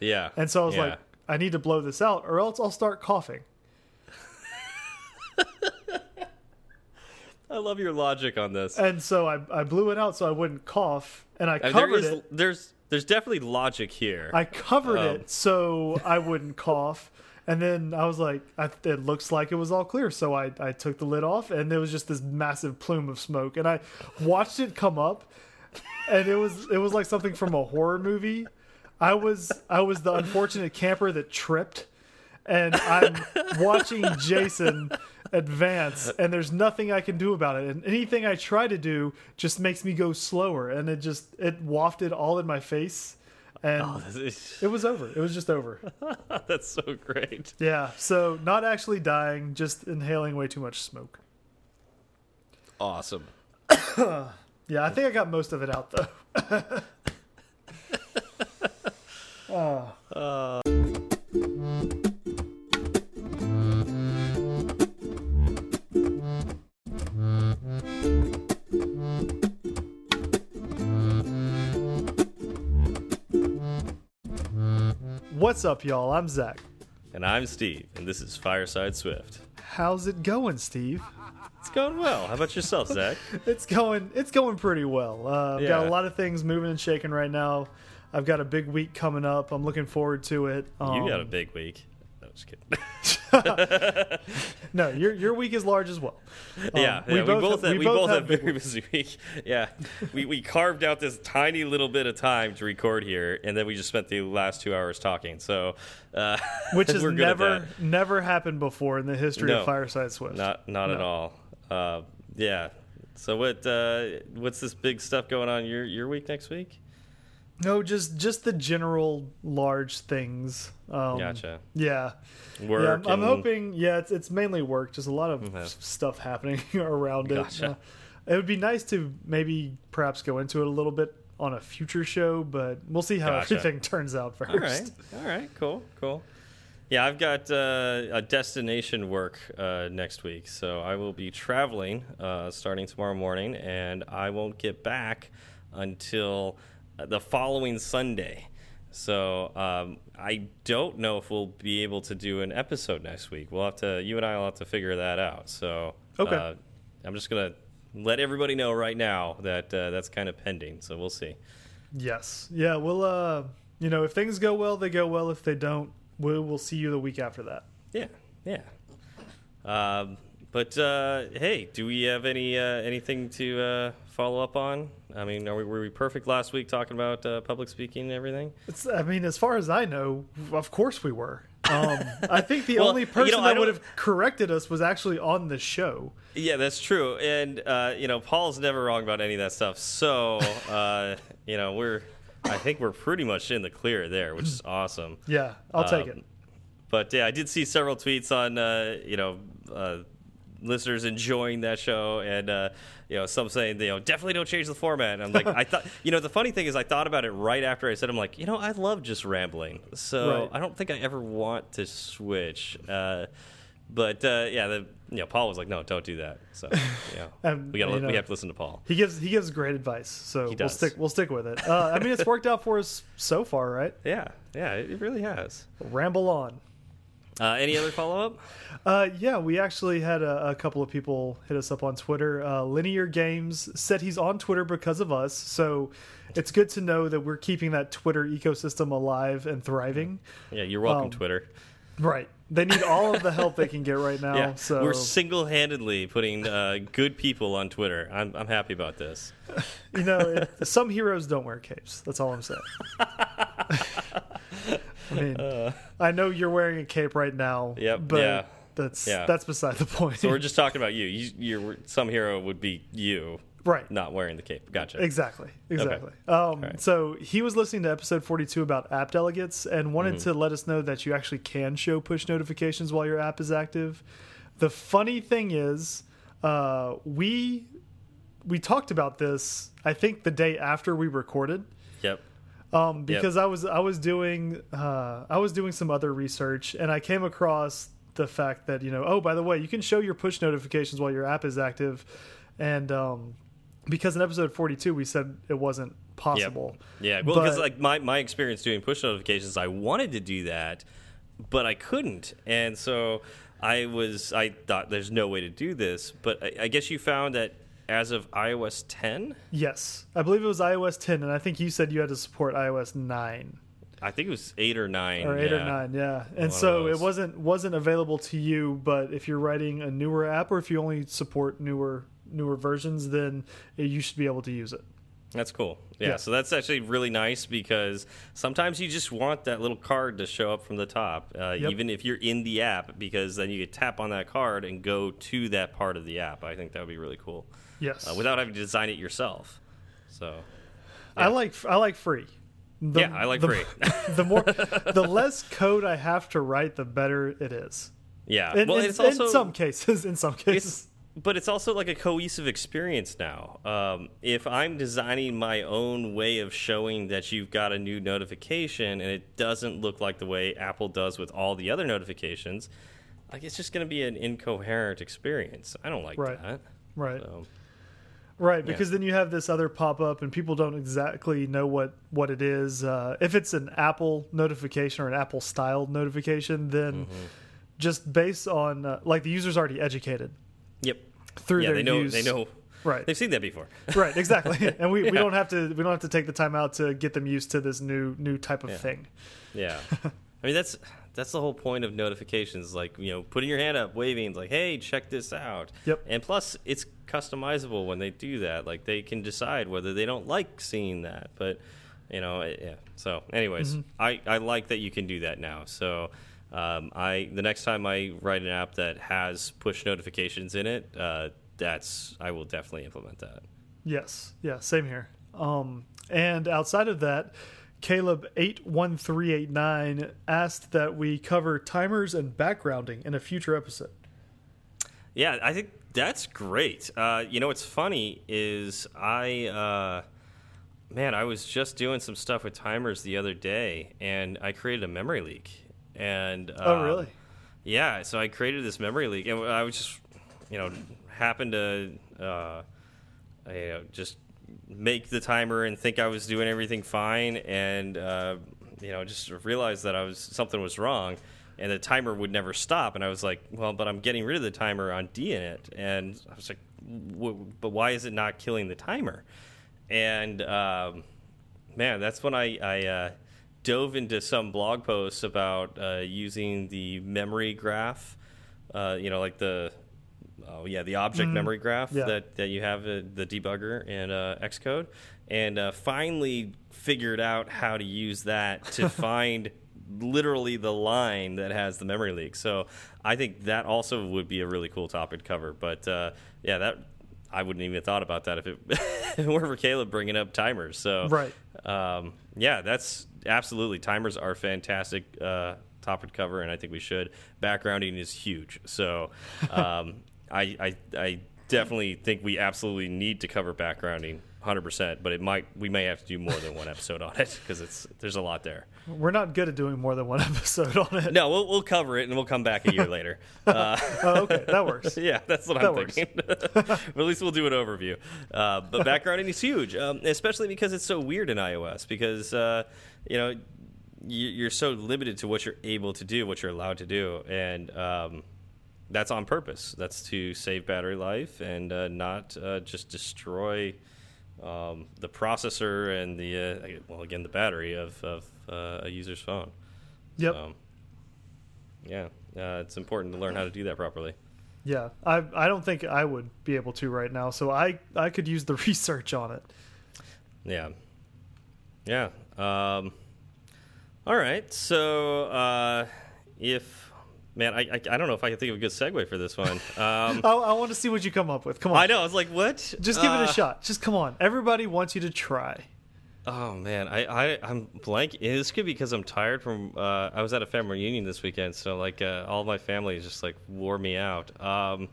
Yeah. And so I was yeah. like, I need to blow this out, or else I'll start coughing. I love your logic on this. And so I, I blew it out so I wouldn't cough, and I I mean, covered there is, it. There's there's definitely logic here. I covered Um, it so I wouldn't cough. And then I was like, I, it looks like it was all clear. So I, I took the lid off, and there was just this massive plume of smoke. And I watched it come up, and it was it was like something from a horror movie. I was I was the unfortunate camper that tripped, and I'm watching Jason advance, and there's nothing I can do about it. And anything I try to do just makes me go slower, and it just it wafted all in my face, and Oh, is- it was over. It was just over. that's so great. Yeah. So not actually dying, just inhaling way too much smoke. Awesome. Yeah, I think I got most of it out though. oh. What's up, y'all? I'm Zach. And I'm Steve, and this is Fireside Swift. How's it going, Steve? It's going well. How about yourself, Zach? It's going. It's going pretty well. Uh, I've got a lot of things moving and shaking right now. I've got a big week coming up. I'm looking forward to it. Um, You got a big week. No, just kidding. no, your your week is large as well. Um, yeah, yeah, we, both, have- have, we both have big very busy week. Yeah, we we carved out this tiny little bit of time to record here, and then we just spent the last two hours talking. So, uh, which has we're good at never never happened before in the history No. of Fireside Swift. not not at all. Uh, yeah. So what uh, what's this big stuff going on your your week next week? No, just just the general large things. Um, Gotcha. Yeah. Work. yeah, I'm, I'm hoping. Yeah, it's it's mainly work. Just a lot of Okay. stuff happening around it. Gotcha. Uh, it would be nice to maybe perhaps go into it a little bit on a future show, but we'll see how Gotcha. everything turns out first. All right. All right. Cool. Cool. Yeah, I've got uh, a destination work uh, next week, so I will be traveling uh, starting tomorrow morning, and I won't get back until the following Sunday. So um, I don't know if we'll be able to do an episode next week. We'll have to. You and I will have to figure that out. So Okay. uh, I'm just gonna let everybody know right now that uh, that's kind of pending. So we'll see. Yes. Yeah. We'll. Uh. You know, if things go well, they go well. If they don't, we'll we'll see you the week after that. Yeah, yeah. Um, but uh, hey, do we have any uh, anything to uh, follow up on? I mean, are we, were we perfect last week talking about uh, public speaking and everything? It's, I mean, as far as I know, of course we were. Um, I think the Well, only you person know, that would have corrected us was actually on the show. Yeah, that's true. And uh, you know, Paul's never wrong about any of that stuff. So uh, you know, we're I think we're pretty much in the clear there, which is awesome. Yeah, I'll take Um, it. But yeah, I did see several tweets on uh, you know uh, listeners enjoying that show, and uh, you know some saying you know definitely don't change the format. And I'm like, I thought you know the funny thing is I thought about it right after I said I'm like you know I love just rambling, so Right. I don't think I ever want to switch. Uh, but uh, yeah, the, you know Paul was like, no, don't do that. So know, Um, we got you know. we have to listen to Paul. He gives he gives great advice, so we'll stick we'll stick with it. Uh, I mean, it's worked out for us so far, right? Yeah, yeah, it really has. Ramble on. Uh, any other follow up? Uh, yeah, we actually had a, a couple of people hit us up on Twitter. Uh, Linear Games said he's on Twitter because of us, so it's good to know that we're keeping that Twitter ecosystem alive and thriving. Yeah, you're welcome, Um, Twitter. Right. They need all of the help they can get right now. Yeah, so we're single-handedly putting uh, good people on Twitter. I'm I'm happy about this. you know, it, some heroes don't wear capes. That's all I'm saying. I mean, I know you're wearing a cape right now. Uh. Yep, But yeah, that's yeah. that's beside the point. So we're just talking about you. you you're some hero would be you right. not wearing the cape. Gotcha. Exactly. Exactly. Um, right. So he was listening to episode 42 about app delegates and wanted Mm-hmm. to let us know that you actually can show push notifications while your app is active. The funny thing is, uh, we we talked about this. I think the day after we recorded. Yep. Um, because I was I was doing uh, I was doing some other research and I came across the fact that you know oh by the way you can show your push notifications while your app is active, and um, because in episode forty two we said it wasn't possible. Yeah, well, because like my my experience doing push notifications, I wanted to do that, but I couldn't, and so I was I thought there's no way to do this. But I, I guess you found that as of iOS 10, Yes, I believe it was iOS 10, and I think you said you had to support iOS 9 I think it was eight or nine or 8 yeah. or 9. Yeah, and so it wasn't wasn't available to you. But if you're writing a newer app, or if you only support newer newer versions, then you should be able to use it. That's cool. Yeah, Yeah. so that's actually really nice because sometimes you just want that little card to show up from the top, uh, Yep. even if you're in the app, because then you could tap on that card and go to that part of the app. I think that would be really cool Yes, uh, without having to design it yourself. So, I like I like free. The- yeah, I like the, free. the more the less code I have to write, the better it is. yeah, In, well, in- it's also in some cases, in some cases, it's but it's also like a cohesive experience now. Um, if I'm designing my own way of showing that you've got a new notification and it doesn't look like the way Apple does with all the other notifications, like it's just going to be an incoherent experience. I don't like Right. that. right, So, right. Because then you have this other pop up, and people don't exactly know what what it is. Uh, if it's an Apple notification or an Apple styled notification, then Mm-hmm. just based on uh, like the user's already educated yep. through Yeah, their they know. use. They know. Right. They've seen that before. right exactly and we, we don't have to we don't have to take the time out to get them used to this new new type of Yeah. thing Yeah, I mean that's that's the whole point of notifications. Like you know, putting your hand up, waving, like, "Hey, check this out." Yep. And plus, it's customizable when they do that. Like they can decide whether they don't like seeing that. But you know, it- yeah. So, anyways, Mm-hmm. I I like that you can do that now. So. Um, I the next time I write an app that has push notifications in it, uh, that's I will definitely implement that. yes yeah same here um and outside of that caleb 81389 asked that we cover timers and backgrounding in a future episode Yeah, I think that's great. Uh, you know, what's funny is I, uh, man, I was just doing some stuff with timers the other day, and I created a memory leak. And oh um, really Yeah, so I created this memory leak, and I was just, you know, happened to, uh, I, uh, just make the timer and think I was doing everything fine, and uh, you know, just realized that I was something was wrong, and the timer would never stop, and I was like, well, but I'm getting rid of the timer on deinit, and I was like, but why is it not killing the timer? And um, man, that's when I, I uh, dove into some blog posts about uh, using the memory graph. Uh, you know, like the oh yeah, the object memory graph Yeah. that that you have uh, the debugger in uh, Xcode, and uh, finally figured out how to use that to find literally the line that has the memory leak. So I think that also would be a really cool topic to cover. But uh, yeah, that I wouldn't even have thought about that if it, if it weren't for Caleb bringing up timers. So Right. um, yeah, that's absolutely timers are fantastic uh, topic to cover, and I think we should. Backgrounding is huge, so um, I, I I definitely think we absolutely need to cover backgrounding. 100%, but it might we may have to do more than one episode on it because it's there's a lot there. we're not good at doing more than one episode on it No, we'll we'll cover it and we'll come back a year later. Uh, oh, okay that works yeah, that's what That I'm works. thinking. but at least we'll do an overview. Uh, but backgrounding is huge, um, especially because it's so weird in iOS. Because uh, you know you- you're so limited to what you're able to do, what you're allowed to do, and um, that's on purpose. That's to save battery life and uh, not uh, just destroy um, the processor and the uh, well, again, the battery of, of uh, a user's phone. yep So, yeah, uh, it's important to learn how to do that properly. yeah i i don't think i would be able to right now so i i could use the research on it Yeah. Yeah. Um, all right. So uh, if man, I, I I don't know if I can think of a good segue for this one. Um, I, I want to see what you come up with come on I know. I was like, what? just give it Uh, a shot just come on everybody wants you to try Oh man, I, I I'm blank. This could be because I'm tired from. Uh, I was at a family reunion this weekend, so like uh, all my family just like wore me out. Um,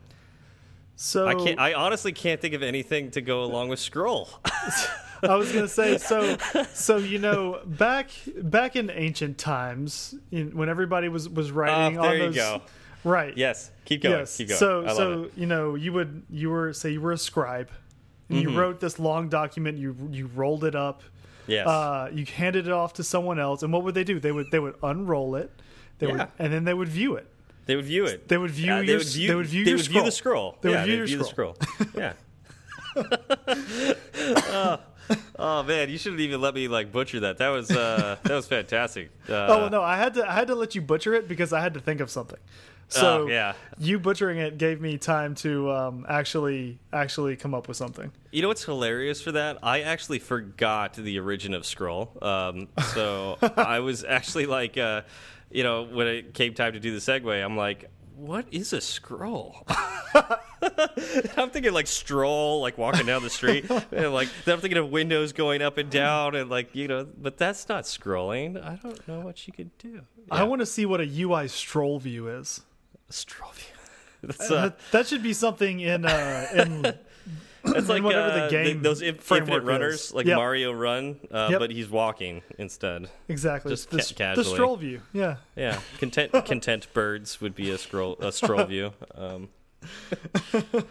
so I can't. I honestly can't think of anything to go along with scroll. I was gonna say so. So you know, back back in ancient times, in, when everybody was was writing Oh, there on you those, go. right? yes, keep going. yes. Keep going. So so it. you know, you would you were say you were a scribe, and Mm-hmm. you wrote this long document. You you rolled it up, Yes. Uh, you handed it off to someone else, and what would they do? They would they would unroll it, they would, Yeah. and then they would view it. They would view it. They would view Uh, your- they would view your the scroll. scroll. They would view your view the scroll. yeah. oh, oh, man, you shouldn't even let me like butcher that. That was uh, that was fantastic. Uh, Oh no, I had to I had to let you butcher it because I had to think of something. So Oh, yeah. you butchering it gave me time to um, actually actually come up with something. You know what's hilarious for that? I actually forgot the origin of scroll. Um, so I was actually like, uh, you know, when it came time to do the segue, I'm like, what is a scroll? I'm thinking like stroll, like walking down the street, and like then I'm thinking of windows going up and down, and like you know, but that's not scrolling. I don't know what you could do. I want to see what a UI stroll view is. stroll view. Uh, that, that should be something in uh, in It's like whatever the uh, game those infinite runners, is. like Yep. Mario Run, uh, Yep. but he's walking instead. exactly Just the, ca- the stroll view. Yeah, Yeah, content content birds would be a scroll a stroll view. Um, uh,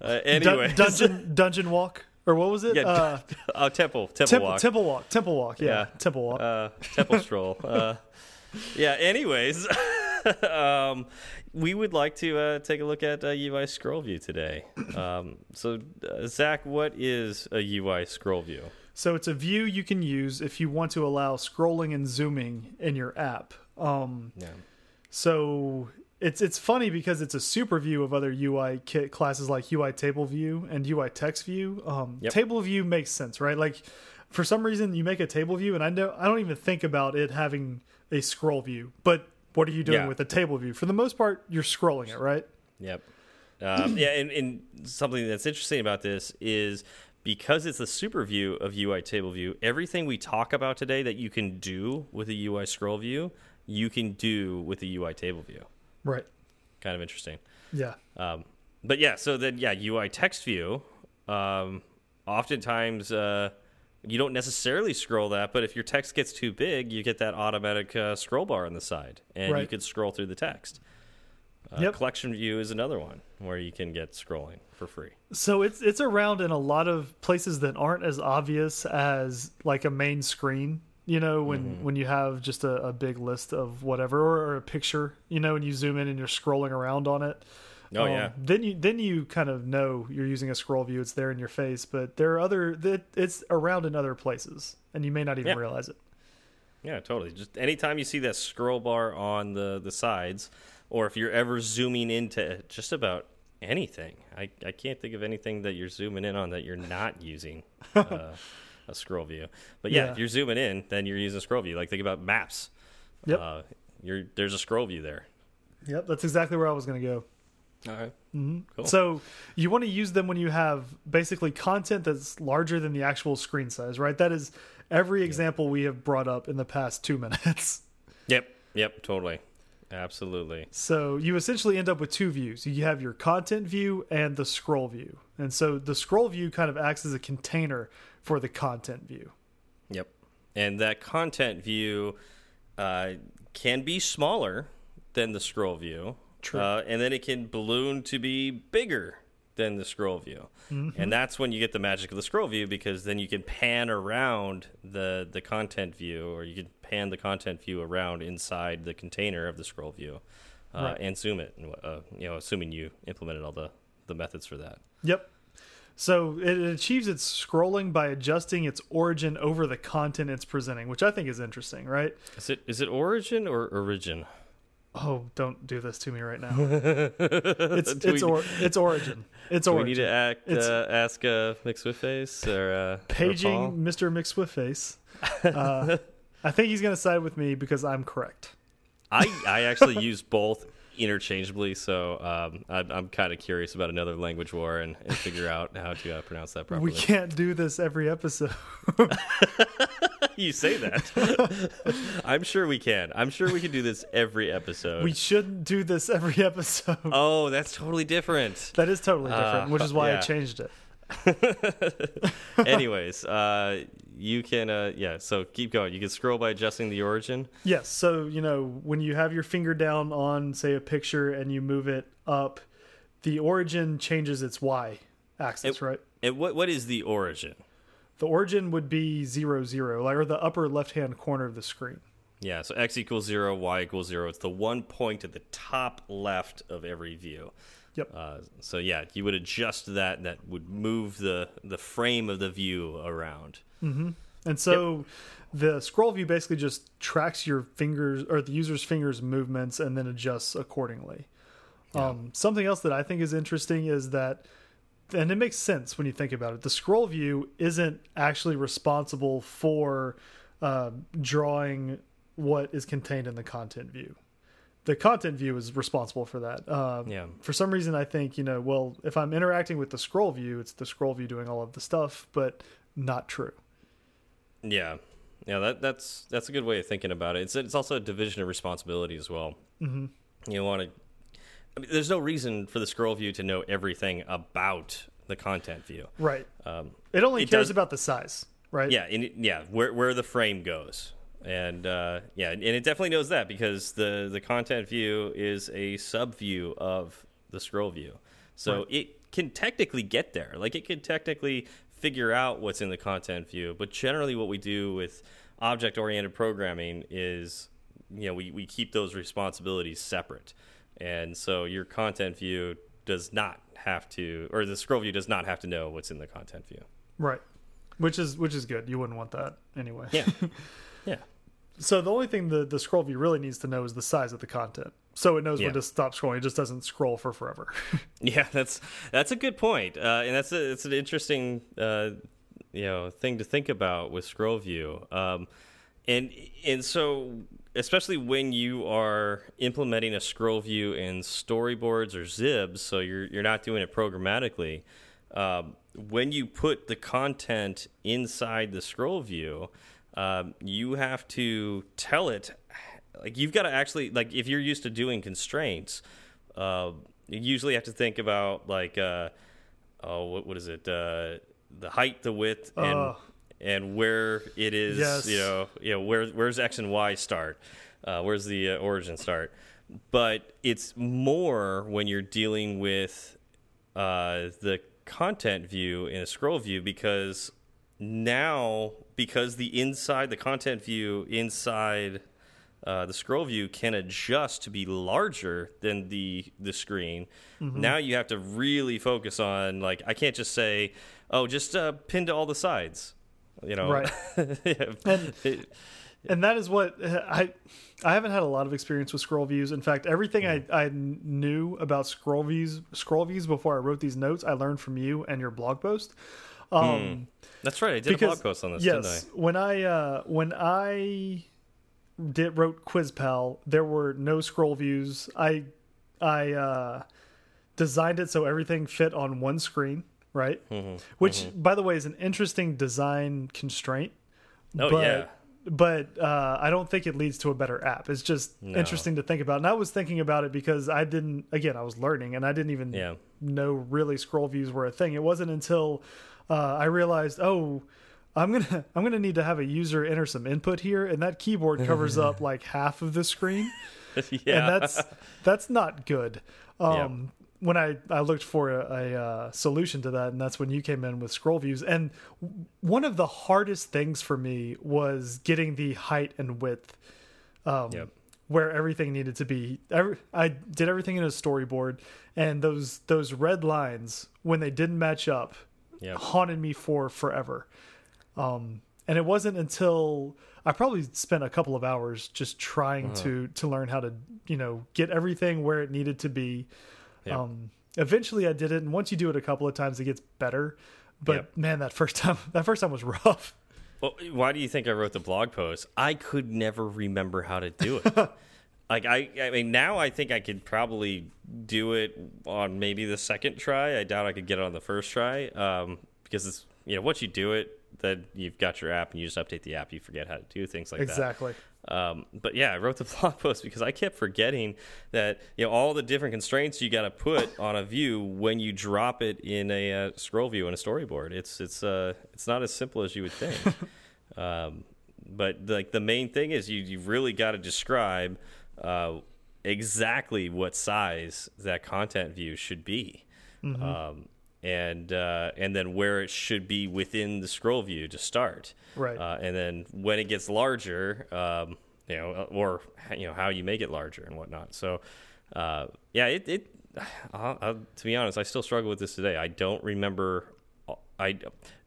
Dun- anyway, dungeon dungeon walk or what was it? yeah, uh, oh, temple temple temple walk, temple walk temple walk. Yeah, Yeah. temple walk. uh, temple stroll. Uh, yeah. Anyways, um, we would like to uh, take a look at uh, UI scroll view today. Um, so, uh, Zach, what is a UI scroll view? So it's a view you can use if you want to allow scrolling and zooming in your app. Um, Yeah. so it's it's funny because it's a super view of other UI kit classes like UI table view and UI text view. Um, Yep. Table view makes sense, right? Like for some reason you make a table view, and I know I don't even think about it having a scroll view. But what are you doing Yeah. with the table view? For the most part, you're scrolling it, right? Yep. Um, yeah, and, and something that's interesting about this is because it's a super view of UI table view, everything we talk about today that you can do with a UI scroll view, you can do with a UI table view. Right. Kind of interesting. Yeah. Um, but yeah, so then yeah, UI text view. Um, oftentimes, uh, you don't necessarily scroll that, but if your text gets too big, you get that automatic uh, scroll bar on the side, and you Right. can scroll through the text. Uh, Yep. Collection view is another one where you can get scrolling for free. So it's it's around in a lot of places that aren't as obvious as like a main screen. You know, when Mm-hmm. when you have just a, a big list of whatever or, or a picture, you know, and you zoom in and you're scrolling around on it. Oh Um, yeah, Then you then you kind of know you're using a scroll view. It's there in your face, but there are other that it's around in other places, and you may not even Yeah. realize it. yeah, totally. Just anytime you see that scroll bar on the the sides, or if you're ever zooming into just about anything, I I can't think of anything that you're zooming in on that you're not using. Uh, a scroll view, but yeah, Yeah. if you're zooming in, then you're using scroll view. Like think about maps. Yep. Uh, you're there's a scroll view there. Yep, that's exactly where I was going to go. All right. Cool. So you want to use them when you have basically content that's larger than the actual screen size, right? That is every example we have brought up in the past two minutes. Yep. Yep. Totally. Absolutely. So you essentially end up with two views. You have your content view and the scroll view. And so the scroll view kind of acts as a container for the content view. Yep. And that content view uh, can be smaller than the scroll view. True. Uh, and then it can balloon to be bigger than the scroll view. And that's when you get the magic of the scroll view because then you can pan around the the content view or you can pan the content view around inside the container of the scroll view uh, Right. and zoom it. Uh, you know, assuming you implemented all the, the methods for that. Yep. So it achieves its scrolling by adjusting its origin over the content it's presenting, which I think is interesting, right? Is it is it origin or origin? Oh, don't do this to me right now. it's Do it's we- or, it's origin. It's Do we need to act, uh, ask uh, McSwiftface or uh, or paging Mr. McSwiftface. Uh, I think he's going to side with me because I'm correct. I I actually use both interchangeably, so um, I'm, I'm kind of curious about another language war and, and figure out how to uh, pronounce that properly. We can't do this every episode. you say that. I'm sure we can. I'm sure we can do this every episode. We shouldn't do this every episode. oh, that's totally different. that is totally different, Uh, which is why I changed it. Anyways, uh, you can uh, yeah. So keep going. You can scroll by adjusting the origin. Yes. So, you know, when you have your finger down on, say, a picture and you move it up, the origin changes its Y axis, It- right? And what what is the origin? the origin would be zero zero, like or the upper left hand corner of the screen. Yeah, so x equals zero, y equals zero. It's the one point at the top left of every view. Yep. Uh, so yeah, you would adjust that. That would move the the frame of the view around. And so the scroll view basically just tracks your fingers or the user's fingers movements and then adjusts accordingly. Um, something else that I think is interesting is that, and it makes sense when you think about it, the scroll view isn't actually responsible for uh, drawing what is contained in the content view. The content view is responsible for that. Uh, Yeah. For some reason, I think, you know, well, if I'm interacting with the scroll view, it's the scroll view doing all of the stuff, but not true. Yeah, yeah. That that's that's a good way of thinking about it. It's it's also a division of responsibility as well. Mm -hmm. You want to. I mean, there's no reason for the scroll view to know everything about the content view. Right. Um, It only It cares does- about the size, right? yeah, and it- yeah, where where the frame goes, and uh, yeah, and it definitely knows that because the the content view is a sub view of the scroll view, so Right. it can technically get there. Like it can technically figure out what's in the content view, but generally, what we do with object oriented programming is, you know, we we keep those responsibilities separate, and so your content view does not have to, or the scroll view does not have to know what's in the content view. Right. Which is which is good. You wouldn't want that anyway. Yeah. Yeah. So the only thing the the scroll view really needs to know is the size of the content. So it knows Yeah. when to stop scrolling. It just doesn't scroll for forever. Yeah, that's that's a good point, uh, and that's a, it's an interesting uh, you know thing to think about with scroll view, um, and and so especially when you are implementing a scroll view in storyboards or XIBs, so you're you're not doing it programmatically. Um, when you put the content inside the scroll view, um, you have to tell it like you've got to actually like if you're used to doing constraints uh, you usually have to think about like uh, oh what, what is it uh, the height the width and and where it is Yes. you know you know where where's x and y start? Uh, where's the uh, origin start? But it's more when you're dealing with uh, the content view in a scroll view because now because the inside the content view inside uh, the scroll view can adjust to be larger than the the screen. Now you have to really focus on like I can't just say, oh, just uh, pin to all the sides, you know. Right. Yeah. And- and that is what I I haven't had a lot of experience with scroll views. In fact, everything I, Mm. I knew about scroll views scroll views before I wrote these notes, I learned from you and your blog post. Um, that's right. I did a blog post on this, yes, didn't when I uh, when I did wrote QuizPal, there were no scroll views. I I uh, designed it so everything fit on one screen, right? Mm-hmm. Which, by the way, is an interesting design constraint. Oh, but, yeah. But uh, I don't think it leads to a better app. It's just No. interesting to think about. And I was thinking about it because I didn't. Again, I was learning, and I didn't even Yeah. know really scroll views were a thing. It wasn't until uh, I realized, oh, I'm gonna I'm gonna need to have a user enter some input here, and that keyboard covers up like half of the screen, yeah. and that's that's not good. Um, When I, I looked for a, a uh, solution to that, and that's when you came in with scroll views. And one of the hardest things for me was getting the height and width um, Yep. where everything needed to be. Every, I did everything in a storyboard, and those those red lines when they didn't match up Yep. haunted me for forever. Um, and it wasn't until I probably spent a couple of hours just trying Uh-huh. to to learn how to you know get everything where it needed to be. Yep. Um, eventually, I did it, and once you do it a couple of times, it gets better. But Yep. man, that first time that first time was rough. Well, why do you think I wrote the blog post? I could never remember how to do it. like I, I mean, now I think I could probably do it on maybe the second try. I doubt I could get it on the first try um, because it's you know once you do it, then you've got your app and you just update the app. You forget how to do things like that. exactly. Um, but yeah, I wrote the blog post because I kept forgetting that you know all the different constraints you got to put on a view when you drop it in a uh, scroll view in a storyboard. It's it's uh it's not as simple as you would think. um, but like the main thing is you you really got to describe uh, exactly what size that content view should be. Um, and uh, and then where it should be within the scroll view to start. Right. Uh, and then when it gets larger, um, you know, or you know how you make it larger and whatnot. So, uh, yeah, it. it I'll, I'll, to be honest, I still struggle with this today. I don't remember I,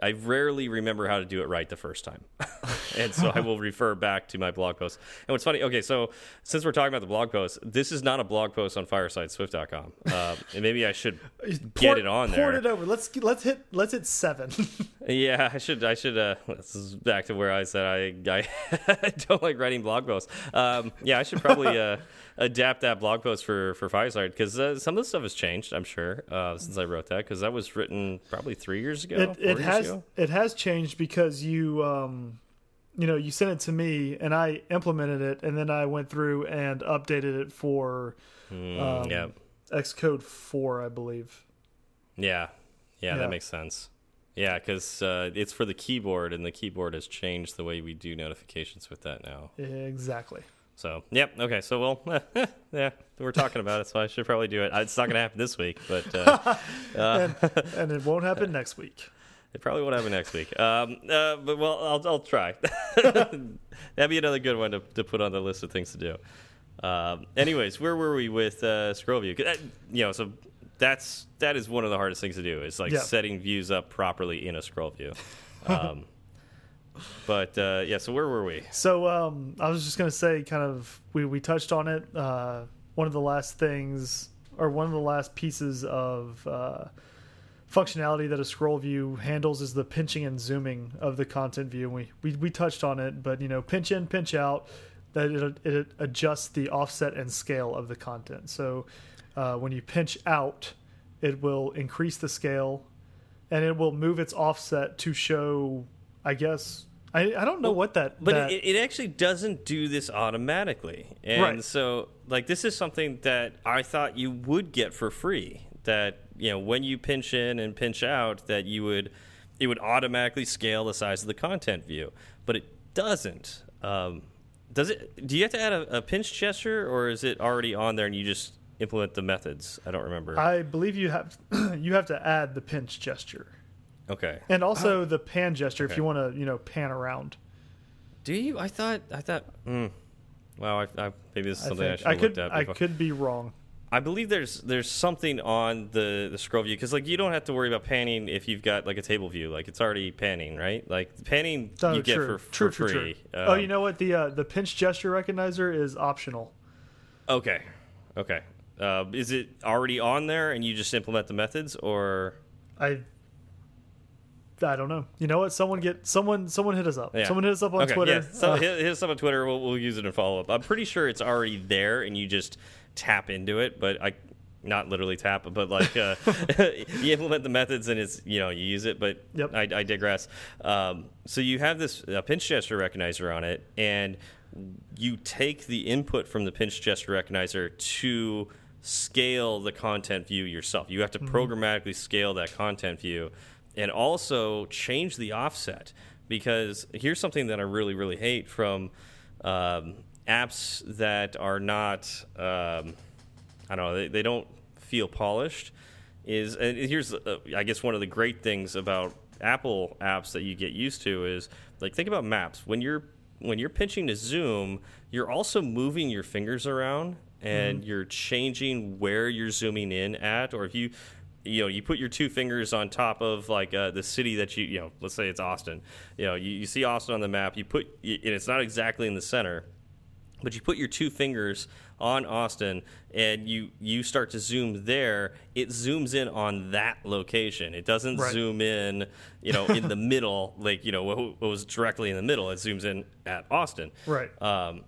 I rarely remember how to do it right the first time. and so I will refer back to my blog post. And what's funny, okay, so since we're talking about the blog post, this is not a blog post on firesideswift.com. Uh, and maybe I should get it on there. Port it over. Let's let's hit let's hit seven. yeah, I should I should. Uh, this is back to where I said I I don't like writing blog posts. Um, yeah, I should probably. Uh, adapt that blog post for for Fireside because uh, some of the stuff has changed. I'm sure uh, since I wrote that because that was written probably three years ago. It, it has ago. it has changed because you um, you know you sent it to me and I implemented it and then I went through and updated it for mm, um, yeah Xcode four, I believe. Yeah. yeah, Yeah. that makes sense. Yeah, because uh, it's for the keyboard, and the keyboard has changed the way we do notifications with that now. Exactly. So, yep. Okay. So, well, yeah, we're talking about it, so I should probably do it. It's not going to happen this week, but uh, and, and it won't happen next week. it probably won't happen next week. Um, uh, but well, I'll I'll try. That'd be another good one to to put on the list of things to do. Um, anyways, where were we with uh, scroll view? that- You know, so that's that is one of the hardest things to do. Is like Yeah. setting views up properly in a scroll view. Um, but uh, yeah, so where were we? So um, I was just gonna say, kind of, we we touched on it. Uh, one of the last things, or one of the last pieces of uh, functionality that a scroll view handles is the pinching and zooming of the content view. We we we touched on it, but you know, pinch in, pinch out. That it, it adjusts the offset and scale of the content. So uh, when you pinch out, it will increase the scale, and it will move its offset to show. I guess I I don't know what that. But that, it, it actually doesn't do this automatically. And Right. so, like, this is something that I thought you would get for free. That, you know, when you pinch in and pinch out, that you would, it would automatically scale the size of the content view. But it doesn't. Um, does it? Do you have to add a, a pinch gesture or is it already on there and you just implement the methods? I don't remember. I believe you have you have to add the pinch gesture okay. and also the pan gesture if you want to you know pan around. Do you? I thought, I thought, mm, wow, I, I, maybe this is something I, think. should I could looked I could be wrong. I believe there's there's something on the the scroll view because like you don't have to worry about panning if you've got like a table view like it's already panning right like panning Oh, you get for, true, for true, free. true. oh, Um, you know what? The uh, the pinch gesture recognizer is optional. Okay, okay. Uh, is it already on there and you just implement the methods or I I don't know. You know what? Someone get someone someone hit us up. Yeah. Someone hit us up on okay, Twitter. Yeah, so Uh, hit, hit us up on Twitter. We'll, we'll use it in follow up. I'm pretty sure it's already there and you just tap into it, but I not literally tap, but like uh, you implement the methods and it's you know you use it. But Yep. I, I digress. Um, so you have this uh, pinch gesture recognizer on it, and you take the input from the pinch gesture recognizer to scale the content view yourself. You have to programmatically scale that content view and also change the offset because here's something that I really, really hate from um, apps that are not, um, I don't know, they, they don't feel polished. Is and here's, uh, I guess, one of the great things about Apple apps that you get used to is like think about maps when you're when you're pinching to zoom, you're also moving your fingers around and you're changing where you're zooming in at, or if you you know you put your two fingers on top of like uh, the city that you you know let's say it's austin you know you, you see austin on the map you put and it's not exactly in the center but you put your two fingers on austin and you you start to zoom there it zooms in on that location it doesn't Right. zoom in you know in the middle like you know what, what was directly in the middle it zooms in at austin Right. um,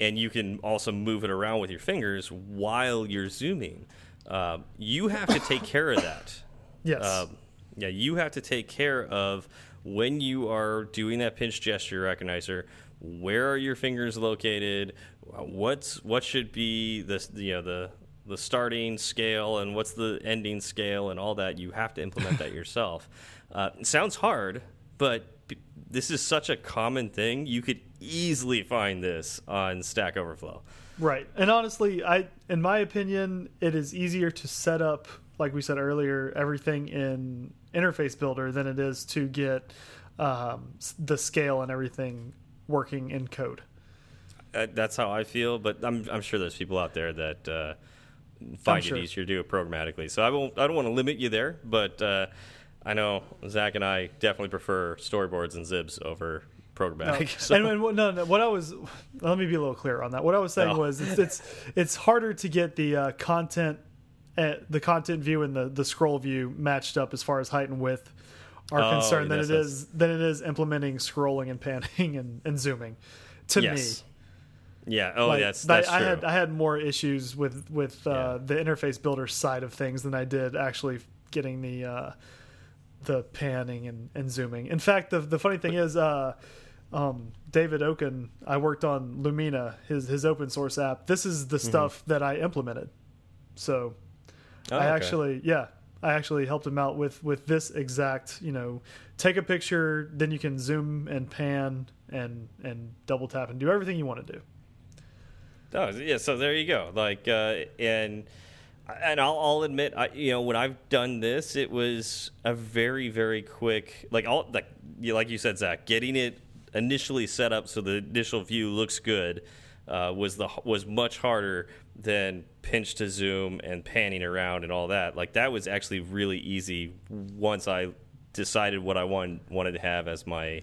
and you can also move it around with your fingers while you're zooming. Um, you have to take care of that. yes. Um, yeah, you have to take care of when you are doing that pinch gesture recognizer. Where are your fingers located? What's what should be the you know the the starting scale and what's the ending scale and all that. You have to implement that yourself. Uh, it sounds hard, but this is such a common thing. You could easily find this on Stack Overflow. Right. And honestly, I in my opinion, it is easier to set up like we said earlier, everything in Interface Builder than it is to get um, the scale and everything working in code. Uh, that's how I feel, but I'm I'm sure there's people out there that uh, find it easier to do it programmatically. So I won't I don't want to limit you there, but uh, I know Zach and I definitely prefer storyboards and XIBs over programmatic. so- And, and what- no, no, what I was, let me be a little clear on that. What I was saying No. was it's, it's it's harder to get the uh, content, uh, the content view and the the scroll view matched up as far as height and width are Oh, concerned than it is than it is implementing scrolling and panning and, and zooming. To yes. me, Yeah. Oh, Like, that's I- that's I, had I had more issues with with uh, Yeah. the interface builder side of things than I did actually getting the uh, the panning and, and zooming. In fact, the the funny thing is, uh, um, David Okun, I worked on Lumina, his his open source app. This is the stuff that I implemented. So Oh, I okay. actually, yeah, I actually helped him out with with this exact, you know, take a picture, then you can zoom and pan and and double tap and do everything you want to do. Oh, yeah. So there you go. Like, uh, and and I'll, I'll admit, I, you know, when I've done this, it was a very, very quick, like all like you like you said, Zach, getting it initially set up so the initial view looks good uh, was the was much harder than pinch to zoom and panning around and all that. Like that was actually really easy once I decided what I want, wanted to have as my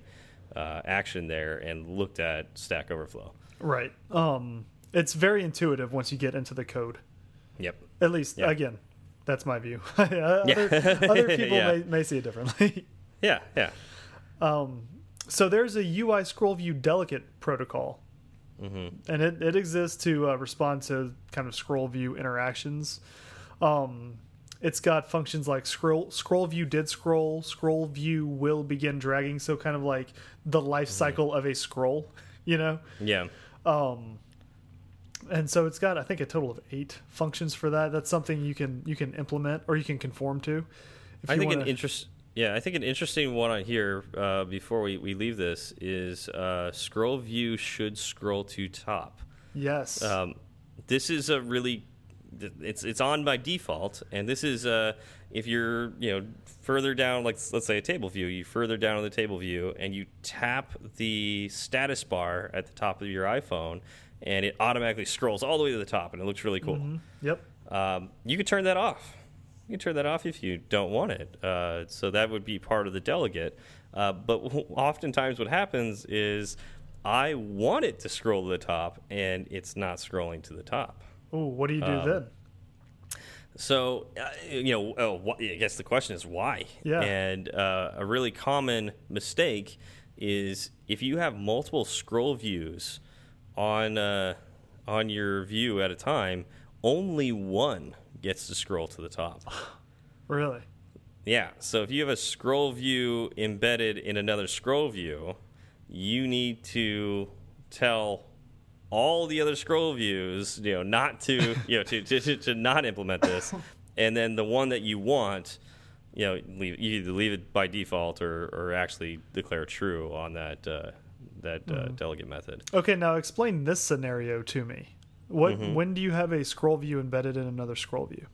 uh, action there and looked at Stack Overflow. Right. Um, it's very intuitive once you get into the code. Yep. At least, Yeah. again, that's my view. other, other people Yeah. may, may see it differently. Yeah, yeah. So there's a UI scroll view delegate protocol, Mm-hmm. and it, it exists to uh, respond to kind of scroll view interactions. Um, it's got functions like scroll scroll view did scroll, scroll view will begin dragging, so kind of like the life Mm-hmm. cycle of a scroll, you know. Yeah. and so it's got I think a total of eight functions for that. That's something you can you can implement or you can conform to. If I you think wanna, an interest yeah, I think an interesting one on here uh, before we, we leave this is uh, scroll view should scroll to top. yes, Um, this is a really it's it's on by default, and this is uh, if you're you know further down, like let's say a table view, you further down on the table view, and you tap the status bar at the top of your iPhone, and it automatically scrolls all the way to the top, and it looks really cool. yep, Um, you can turn that off. You can turn that off if you don't want it. Uh, so that would be part of the delegate. Uh, but oftentimes, what happens is I want it to scroll to the top, and it's not scrolling to the top. Oh, what do you do Um, then? So, uh, you know, uh, I guess the question is why? Yeah. And uh, a really common mistake is if you have multiple scroll views on uh, on your view at a time, only one gets to scroll to the top. Really? Yeah. So if you have a scroll view embedded in another scroll view, you need to tell all the other scroll views, you know, not to, you know, to, to, to, to not implement this. And then the one that you want, you know, leave, you either leave it by default or, or actually declare true on that, uh, that uh, delegate method. Okay, now explain this scenario to me. What Mm-hmm. when do you have a scroll view embedded in another scroll view?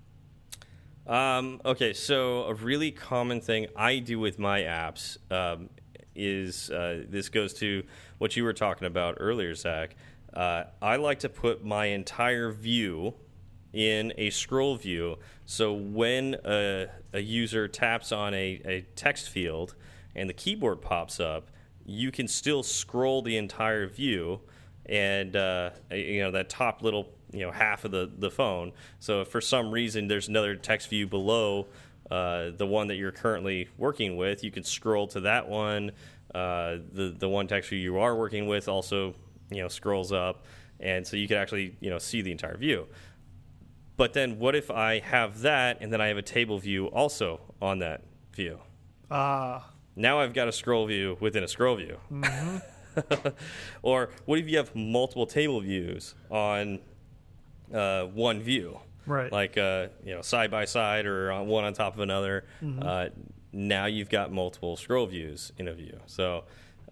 Um, okay, so a really common thing I do with my apps um, is uh, this goes to what you were talking about earlier, Zach. Uh, I like to put my entire view in a scroll view. So when a, a user taps on a, a text field and the keyboard pops up, you can still scroll the entire view and uh, you know that top little you know half of the the phone. So if for some reason there's another text view below uh, the one that you're currently working with, you can scroll to that one. Uh, the the one text view you are working with also you know scrolls up, and so you can actually you know see the entire view. But then what if I have that and then I have a table view also on that view? Ah, Now I've got a scroll view within a scroll view. or what if you have multiple table views on uh, one view? Right. Like uh, you know, side by side or on one on top of another. Mm-hmm. Uh, now you've got multiple scroll views in a view. So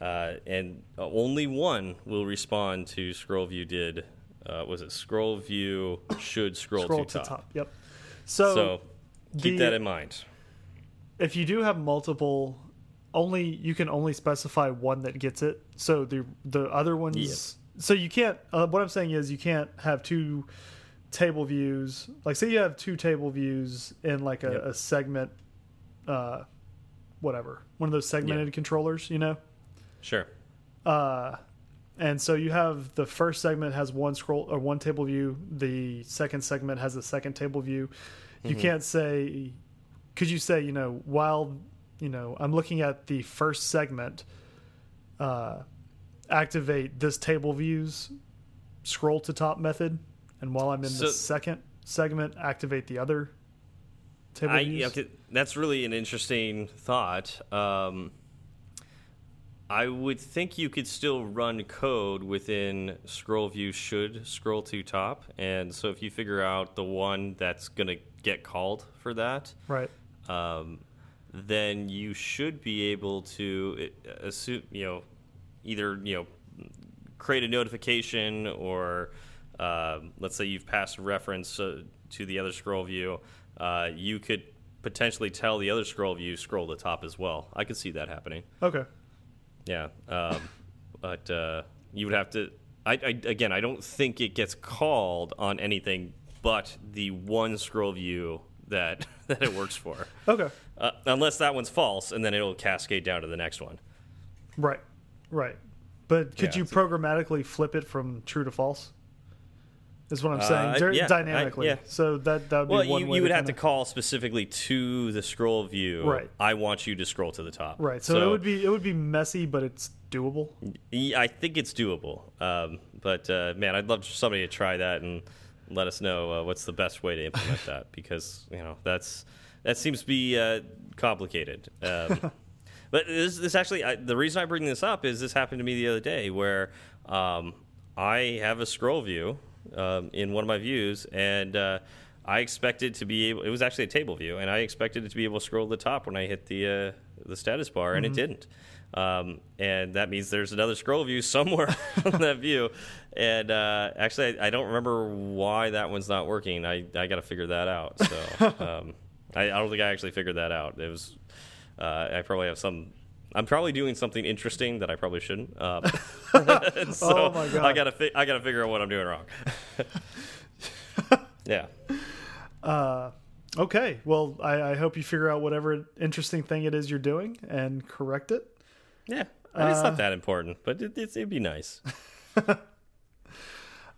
uh, and only one will respond to scroll view did. Uh, was it scroll view should scroll, scroll to, to top. top. Yep. So, So Keep The- that in mind. if you do have multiple only you can only specify one that gets it so the the other ones Yeah. so you can't uh, what i'm saying is you can't have two table views like say you have two table views in like a, Yep. a segment uh whatever one of those segmented controllers you know Sure. uh and so you have the first segment has one scroll or one table view the second segment has a second table view you can't say could you say you know while you know i'm looking at the first segment uh activate this table views scroll to top method and while i'm in So- the second segment activate the other table I, views okay, that's really an interesting thought. Um, I would think you could still run code within scroll view should scroll to top, and so if you figure out the one that's going to get called for that, right um, then you should be able to uh, assume, you know, either you know, create a notification or um let's say you've passed a reference uh, to the other scroll view, uh, you could potentially tell the other scroll view scroll to top as well. I could see that happening. okay Yeah, um, but uh, you would have to. I, I again, I don't think it gets called on anything but the one scroll view that that it works for, okay uh, unless that one's false, and then it'll cascade down to the next one. right right but could Yeah, you so- programmatically flip it from true to false is what i'm Uh, saying Dur- yeah, I- dynamically yeah. so that that would Well, be one you, way you would to have to kinda- call specifically to the scroll view. Right. I want you to scroll to the top. right so, it would be it would be messy but it's doable Yeah, I think it's doable. Um, but uh, man, I'd love somebody to try that and let us know uh, what's the best way to implement that because you know that's that seems to be uh, complicated. Um, but this, this actually, I, the reason I bring this up is this happened to me the other day where um, I have a scroll view um, in one of my views and. Uh, I expected to be able. It was actually a table view, and I expected it to be able to scroll to the top when I hit the uh, the status bar, and it didn't. Um, and that means there's another scroll view somewhere on that view. And uh, actually, I, I don't remember why that one's not working. I, I got to figure that out. So um, I, I don't think I actually figured that out. It was uh, I probably have some. I'm probably doing something interesting that I probably shouldn't. Um, so Oh my God. I gotta fi I gotta figure out what I'm doing wrong. yeah. uh okay well I, I hope you figure out whatever interesting thing it is you're doing and correct it Yeah. I mean, it's Uh, not that important, but it, it's, it'd be nice.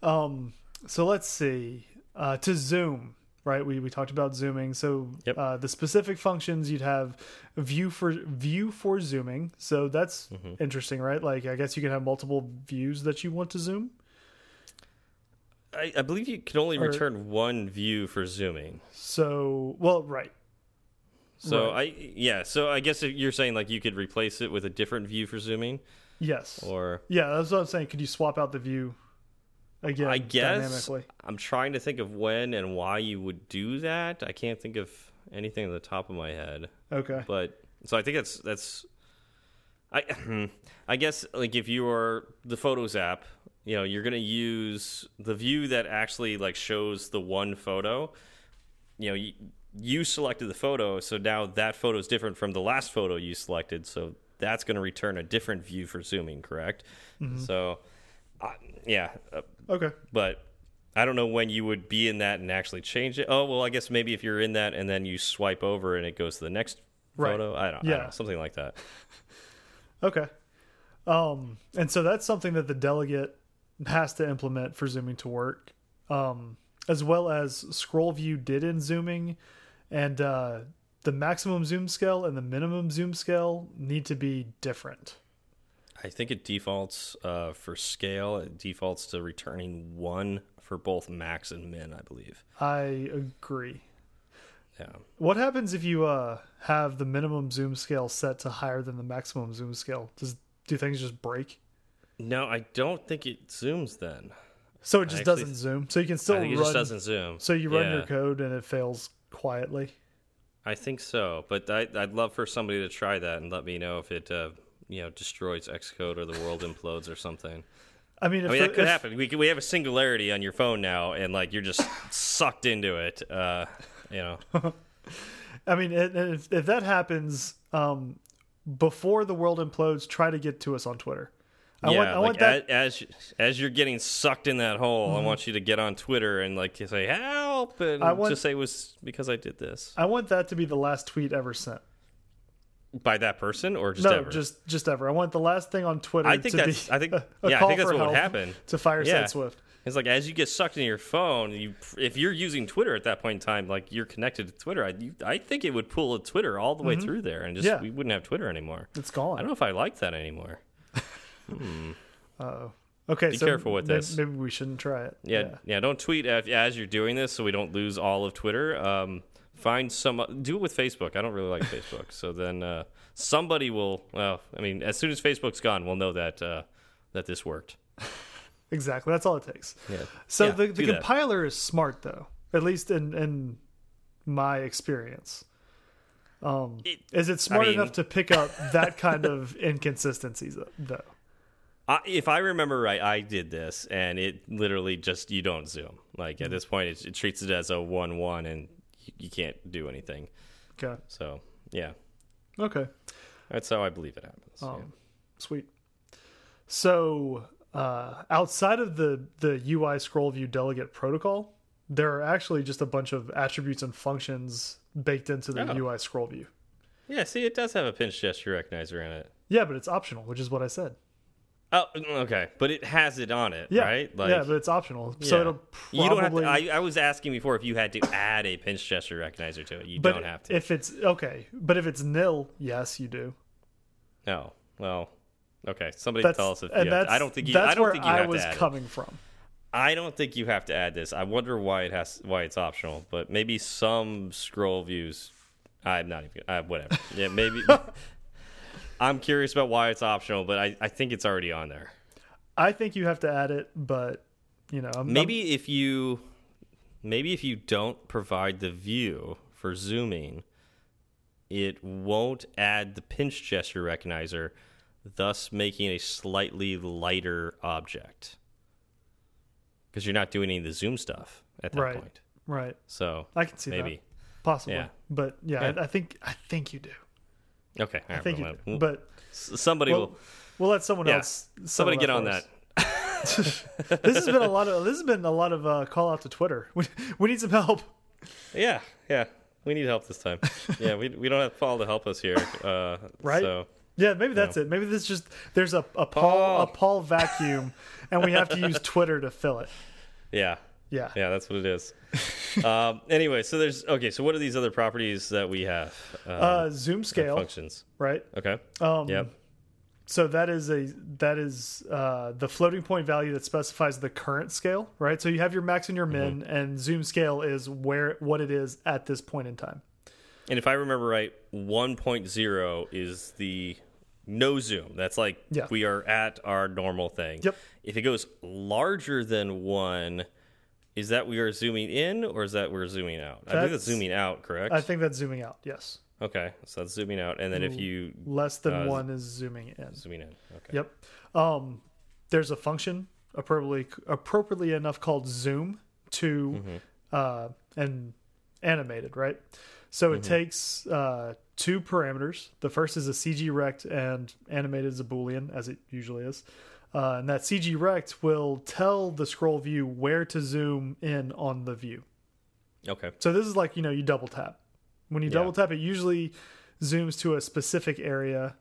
um so let's see uh to zoom right we, we talked about zooming so Yep. uh, the specific functions you'd have view for view for zooming so that's Mm-hmm. interesting right like i guess you can have multiple views that you want to zoom I, I believe you can only Or- return one view for zooming. so well right So Right. I yeah. So I guess you're saying like you could replace it with a different view for zooming, yes or yeah that's what i'm saying could you swap out the view again I guess dynamically I'm trying to think of when and why you would do that. I can't think of anything at the top of my head. okay But so I think that's that's I I guess like if you are the Photos app, you know, you're going to use the view that actually like shows the one photo. You know, you, you selected the photo, so now that photo is different from the last photo you selected, so that's going to return a different view for zooming, correct? So uh, yeah, uh, okay but I don't know when you would be in that and actually change it. Oh well, I guess maybe if you're in that and then you swipe over and it goes to the next Right. photo. I don't, I don't know, something like that. Okay. Um, and so that's something that the delegate has to implement for zooming to work, um, as well as scroll view did end zooming, and uh, the maximum zoom scale and the minimum zoom scale need to be different. I think it defaults uh, for scale. It defaults to returning one for both max and min. I believe. I agree. Yeah. What happens if you uh, have the minimum zoom scale set to higher than the maximum zoom scale? Does do things just break? No, I don't think it zooms. Then So it just actually- doesn't zoom. So you can still think it run. just doesn't zoom. So you run Yeah. your code and it fails quietly. I think so, but I, I'd love for somebody to try that and let me know if it, uh, you know, destroys Xcode or the world implodes or something. I mean, if I mean, the- that could if- happen. We we have a singularity on your phone now, and like you're just sucked into it. Uh, you know, I mean, and- and if, if that happens um, before the world implodes, try to get to us on Twitter. I yeah, want, I like want that. Mm-hmm. as, as as you're getting sucked in that hole, I want you to get on Twitter and like say help and I want- just say it was because I did this I want that to be the last tweet ever sent. By that person or just no, ever. just just ever. I want the last thing on Twitter. I think to that's be I think yeah I think that's what would happen. to Fireside Yeah. Swift. It's like as you get sucked into your phone, you if you're using Twitter at that point in time, like you're connected to Twitter. I you, I think it would pull a Twitter all the way mm-hmm. through there, and just. Yeah. we wouldn't have Twitter anymore. It's gone. I don't know if I like that anymore. Uh-oh. Okay, Be so careful with this. Maybe we shouldn't try it. Yeah, yeah. don't tweet as, as you're doing this, so we don't lose all of Twitter. Um, find some. Do it with Facebook. I don't really like Facebook, so then uh, somebody will. Well, I mean, as soon as Facebook's gone, we'll know that uh, that this worked. exactly. That's all it takes. Yeah. So Yeah, the, the compiler is smart though, at least in in my experience. Um, It- is it smart mean- enough to pick up that kind of inconsistencies though? I, if I remember right, I did this, and it literally just you don't zoom. Like Mm-hmm. at this point, it, it treats it as a one-one, and you, you can't do anything. Okay. So yeah, Okay. that's how I believe it happens. yeah. Um, Sweet. So uh, outside of the the UI scroll view delegate protocol, there are actually just a bunch of attributes and functions baked into the Oh. UI scroll view. Yeah, see, it does have a pinch gesture recognizer in it. Yeah, but it's optional, which is what I said. Oh, okay, but it has it on it, Yeah, right? yeah, but it's optional, so Yeah. it'll probably. you don't have to. I, I was asking before if you had to add a pinch gesture recognizer to it. You but don't have to. if it's okay, but if it's nil, yes, you do. no, well, okay. Somebody That's tell us if you have to. I don't think you. that's I don't where think you I was to add it. coming from. I don't think you have to add this. I wonder why it has why it's optional, but maybe some scroll views. I'm not even. Uh, whatever. Yeah, maybe. I'm curious about why it's optional, but I, I think it's already on there. I think you have to add it, but you know, I'm, Maybe if you maybe if you don't provide the view for zooming, it won't add the pinch gesture recognizer, thus making a slightly lighter object. Because you're not doing any of the zoom stuff at that Right. point. I'm- right. So I can see maybe. that possibly, Yeah. but yeah, Yeah. I, I think I think you do. Okay. all I right, think well, you do. well, But somebody we'll, will we'll let someone Yeah. else. settle somebody get on that. this has been a lot of this has been a lot of uh, call out to Twitter. We, we need some help. Yeah, yeah. We need help this time. yeah, we we don't have Paul to help us here. Uh, Right? So Yeah, maybe that's it. Maybe this just there's a a Paul Paul. a Paul vacuum, and we have to use Twitter to fill it. yeah, Yeah. Yeah, that's what it is. Um, anyway, so there's okay. So what are these other properties that we have? Um, Uh, zoom scale, functions. right? Okay. Um, Yep. So that is a that is uh, the floating point value that specifies the current scale, right? So you have your max and your min, Mm-hmm. and zoom scale is where what it is at this point in time. And if I remember right, 1.0 is the no zoom. That's like Yeah. we are at our normal thing. Yep. If it goes larger than one, is that we are zooming in or is that we're zooming out? I think That's- that's zooming out, correct? I think that's zooming out. Yes, okay, so that's zooming out. And then if you less than Uh, one is zooming in. zooming in, okay. Yep. Um, there's a function appropriately appropriately enough called zoom to Mm-hmm. uh, and animated, right? So Mm-hmm. it takes uh, two parameters. The first is a CG rect and animated is a boolean, as it usually is. Uh, and that CG rect will tell the scroll view where to zoom in on the view. Okay. So this is like you know you double tap. When you Yeah. double tap, it usually zooms to a specific area.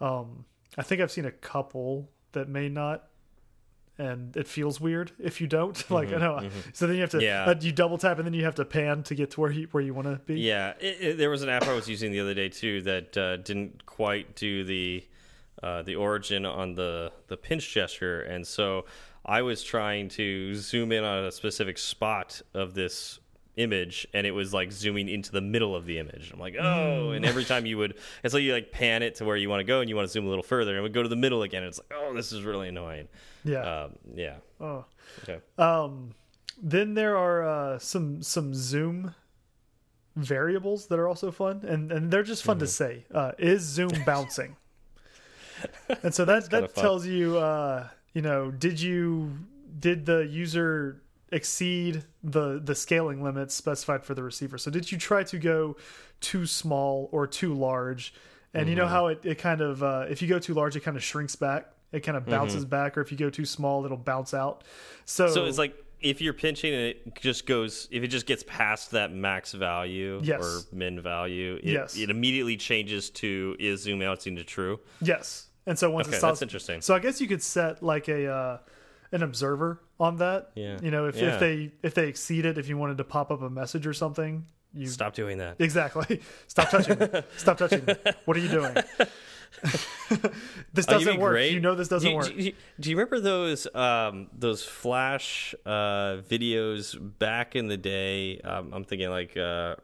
Um, I think I've seen a couple that may not, and it feels weird if you don't. like I know. So then you have to Mm-hmm, Yeah. uh, you double tap and then you have to pan to get to where you where you want to be. Yeah, it, it, there was an app I was using the other day too that uh, didn't quite do the uh, the origin on the the pinch gesture, and so I was trying to zoom in on a specific spot of this image, and it was like zooming into the middle of the image. I'm like, oh, and every time you would, it's like you like pan it to where you want to go, and you want to zoom a little further, and it would go to the middle again. And it's like, oh, this is really annoying. Yeah. Um, yeah. oh. Okay. Um, then there are uh, some some zoom variables that are also fun, and and they're just fun to Mm-hmm. say. Uh, is zoom bouncing? And so that that tells you, uh, you know, did you did the user exceed the the scaling limits specified for the receiver. So did you try to go too small or too large? And you know Mm-hmm. how it, it kind of uh, if you go too large, it kind of shrinks back. It kind of bounces back, or if you go too small, it'll bounce out. So, Mm-hmm. So it's like if you're pinching and it just goes, if it just gets past that max value Yes. or min value, it, Yes. it immediately changes to is zoom out into true. yes. And so once Okay, it stops, that's interesting. So I guess you could set like a uh, an observer on that. Yeah. You know, if, Yeah. if they if they exceed it, if you wanted to pop up a message or something, you Stop doing that. exactly stop touching me. Stop touching me. What are you doing? this Oh, doesn't work. great. You know this doesn't do, work. Do, do- do you remember those um, those flash uh, videos back in the day? Um, I'm thinking like uh,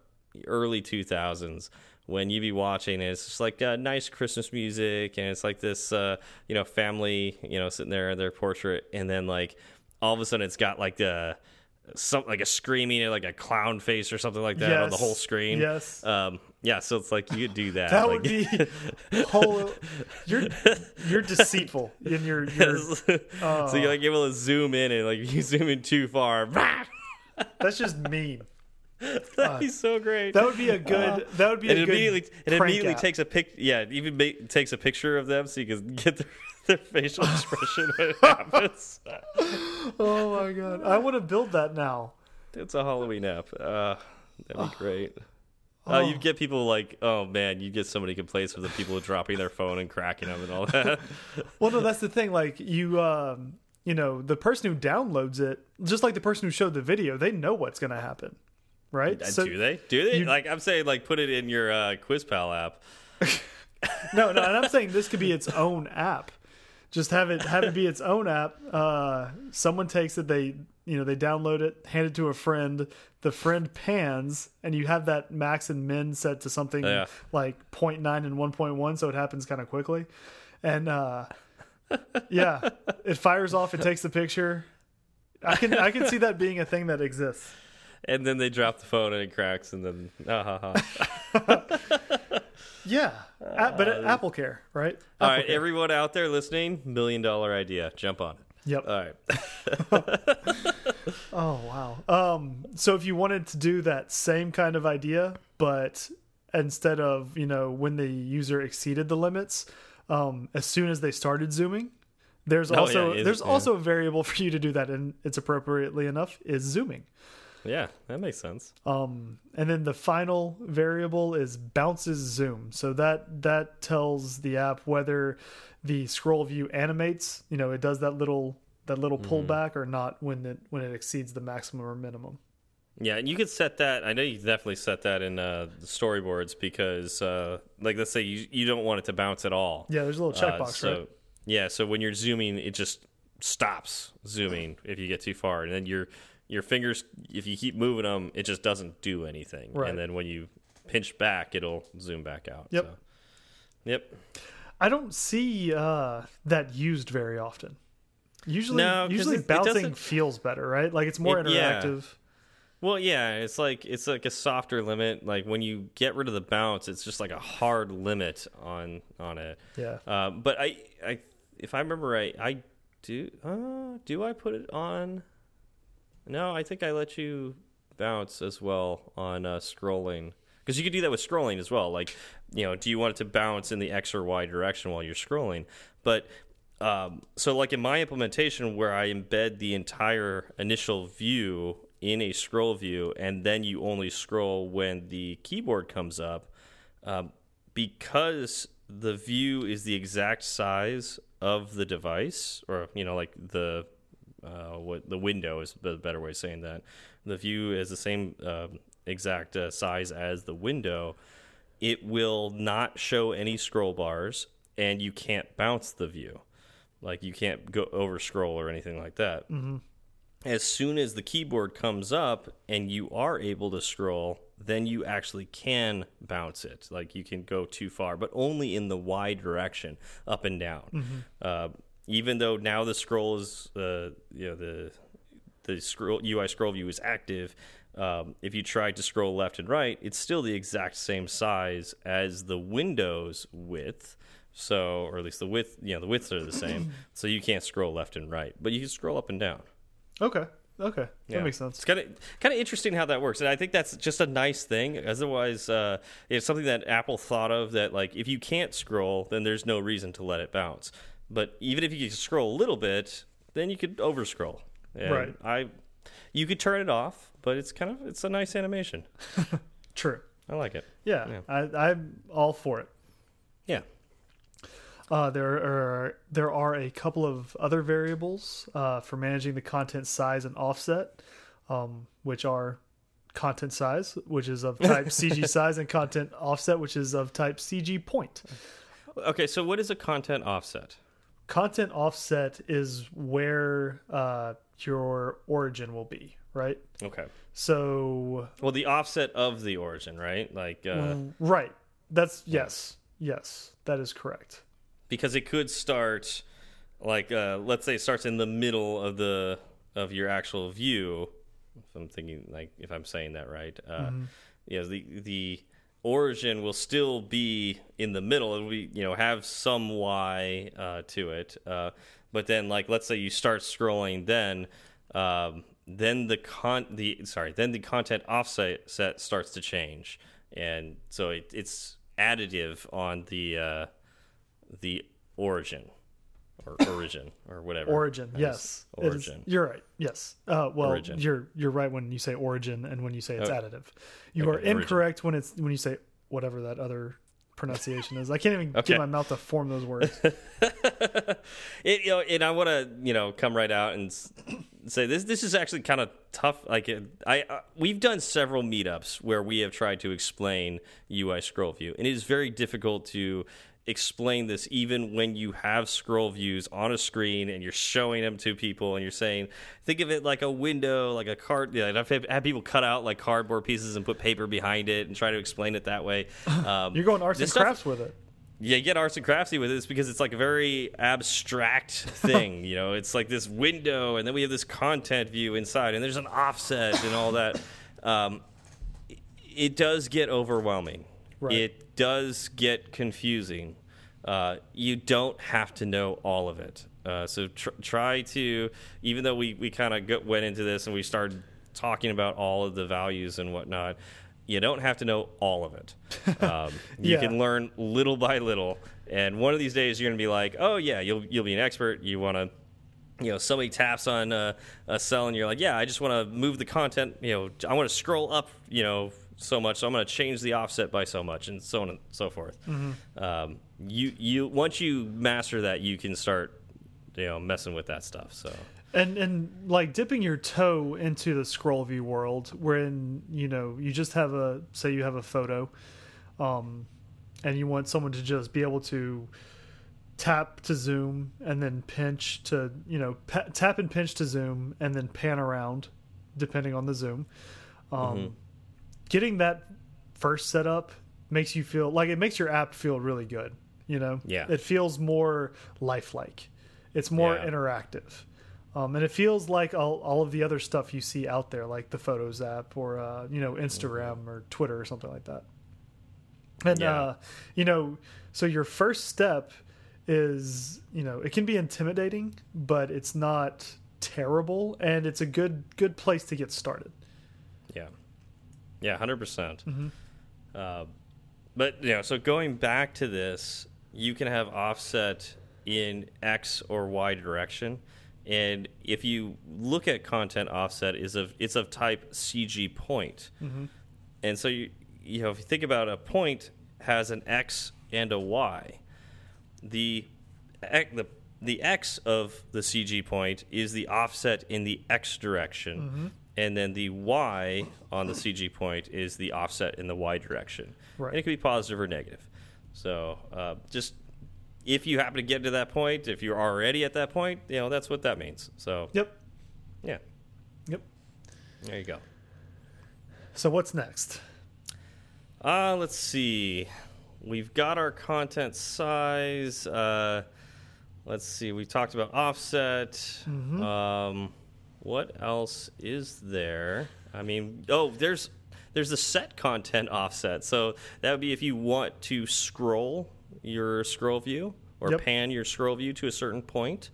early 2000s when you'd be watching it's just like uh, nice Christmas music and it's like this uh, you know family you know sitting there in their portrait and then like all of a sudden it's got like the some like a screaming like a clown face or something like that on the whole screen. Yes. Um, yeah, so it's like you could do that. That like, would be whole. You're you're deceitful in your your. so you're like able to zoom in and like you zoom in too far. That's just mean. That'd be so great. That would be a good. That would be it immediately it immediately takes a pic. Yeah, it even takes a picture of them so you can get their, their facial expression when it happens. Oh my god! I want to build that now. It's a Halloween app. Uh, that'd be great. Uh, Oh. you'd get people like, oh man, you get so many complaints from the people dropping their phone and cracking them and all that. Well, no, that's the thing. Like you, um, you know, the person who downloads it, just like the person who showed the video, they know what's going to happen, right? Do they? Do they? you- like I'm saying, like put it in your uh, QuizPal app. No, no, and I'm saying this could be its own app. Just have it have it be its own app. Uh, someone takes it, they you know they download it, hand it to a friend. The friend pans, and you have that max and min set to something Yeah. like 0.9 and 1.1, so it happens kind of quickly. And uh, yeah, it fires off. It takes the picture. I can I can see that being a thing that exists. And then they drop the phone and it cracks, and then ah, ha, ha. Yeah, A- but Apple Care, right? All Apple right, Care. everyone out there listening, million dollar idea. Jump on it. Yep. All right. Oh wow. Um so if you wanted to do that same kind of idea but instead of, you know, when the user exceeded the limits, um as soon as they started zooming, there's Oh, also is- there's yeah. also a variable for you to do that and it's appropriately enough is zooming. Yeah, that makes sense. Um and then the final variable is bounces zoom. So that that tells the app whether the scroll view animates, you know, it does that little that little Mm-hmm. pullback or not when it when it exceeds the maximum or minimum. Yeah, and you could set that. I know you definitely set that in uh, the storyboards because, uh, like, let's say you you don't want it to bounce at all. Yeah, there's a little Uh, checkbox, so, right? Yeah, so when you're zooming, it just stops zooming if you get too far, and then your your fingers, if you keep moving them, it just doesn't do anything. Right. And then when you pinch back, it'll zoom back out. Yep. So. Yep. I don't see uh, that used very often. Usually, No, usually it- it bouncing doesn't- feels better, right? Like it's more It- yeah. interactive. Well, yeah, it's like it's like a softer limit. Like when you get rid of the bounce, it's just like a hard limit on on it. Yeah. Uh, but I, I, if I remember right, I do. Uh, do I put it on? No, I think I let you bounce as well on uh, scrolling because you could do that with scrolling as well. Like, you know, do you want it to bounce in the X or Y direction while you're scrolling? But um, so, like in my implementation, where I embed the entire initial view in a scroll view, and then you only scroll when the keyboard comes up, um, because the view is the exact size of the device, or you know, like the uh, what the window is a better way of saying that. The view is the same um exact uh, size as the window. It will not show any scroll bars, and you can't bounce the view. Like you can't go over scroll or anything like that. As soon as the keyboard comes up and you are able to scroll, then you actually can bounce it. Like you can go too far, but only in the Y direction, up and down. Uh, even though now the scroll is, uh, you know, the the scroll UI scroll view is active. Um, if you tried to scroll left and right, it's still the exact same size as the Windows width. So, or at least the width, you know, the widths are the same. so you can't scroll left and right, but you can scroll up and down. Okay. Okay, that Yeah. makes sense. It's kind of kind of interesting how that works, and I think that's just a nice thing. Otherwise, uh, it's something that Apple thought of that like if you can't scroll, then there's no reason to let it bounce. But even if you can scroll a little bit, then you could over scroll. Right. I, you could turn it off, but it's kind of it's a nice animation. True. I like it. Yeah, Yeah. I, I'm all for it. Yeah. Uh, there are there are a couple of other variables uh, for managing the content size and offset, um, which are content size, which is of type CG size, and content offset, which is of type CG point. Okay. So what is a content offset? Content offset is where uh, your origin will be, right? Okay. So, Well, the offset of the origin, right? Like uh, right. That's yes, yes, that is correct. because it could start like uh, let's say it starts in the middle of the of your actual view if i'm thinking like if i'm saying that right uh you know the the origin will still be in the middle it'll be you know have some y uh, to it uh, but then like let's say you start scrolling then um, then the con the sorry then the content offset set starts to change and so it, it's additive on the uh, the origin or origin or whatever. Origin, That yes, is Origin. you're right. Yes. Uh, well, Origin. you're you're right when you say origin and when you say it's Oh. additive. You Okay, are origin. incorrect when it's when you say whatever that other pronunciation is. I can't even Okay. get my mouth to form those words. it, you know, and I want to you know come right out and say this. This is actually kind of tough. Like it, I, uh, we've done several meetups where we have tried to explain UI scroll view, and it is very difficult to explain this even when you have scroll views on a screen and you're showing them to people and you're saying think of it like a window like a card yeah, i've had people cut out like cardboard pieces and put paper behind it and try to explain it that way um, You're going arts this and crafts with it. yeah, you get arts and craftsy with it it's because it's like a very abstract thing. you know, it's like this window, and then we have this content view inside, and there's an offset and all that. Um, it does get overwhelming. Right. It does get confusing. Uh, you don't have to know all of it. Uh, so tr try to, even though we, we kind of went into this and we started talking about all of the values and whatnot, you don't have to know all of it. Um, you can learn little by little, and one of these days you're going to be like, oh yeah, you'll you'll be an expert. You want to you know somebody taps on uh, a cell and you're like yeah i just want to move the content you know i want to scroll up you know so much so i'm going to change the offset by so much and so on and so forth. Um, you you once you master that you can start you know messing with that stuff so. And and like dipping your toe into the scroll view world, wherein you know you just have a say you have a photo, um, and you want someone to just be able to tap to zoom and then pinch to you know tap and pinch to zoom and then pan around, depending on the zoom. Um, Getting that first setup makes you feel like it makes your app feel really good. You know, Yeah. it feels more lifelike. It's more Yeah. interactive. Um, and it feels like all, all of the other stuff you see out there, like the Photos app or uh, you know Instagram or Twitter or something like that. And Yeah. uh, you know, so your first step is you know it can be intimidating, but it's not terrible, and it's a good good place to get started. Yeah, yeah, 100 percent. Mm-hmm. Uh, but you know, so going back to this, you can have offset in X or Y direction, and if you look at content offset, is of it's of type CG point, Mm-hmm. and so you you know if you think about a point has an X and a Y, the X- the the X of the CG point is the offset in the X direction, Mm-hmm. And then the Y on the CG point is the offset in the Y direction. Right. And it can be positive or negative. So uh, just if you happen to get to that point, if you're already at that point, you know that's what that means. So Yep. yeah, Yep. there you go. So what's next? Uh, let's see. We've got our content size. Uh, let's see. We talked about offset. Mm-hmm. Um, what else is there? I mean, oh, there's there's the set content offset. So that would be if you want to scroll your scroll view or Yep. pan your scroll view to a certain point.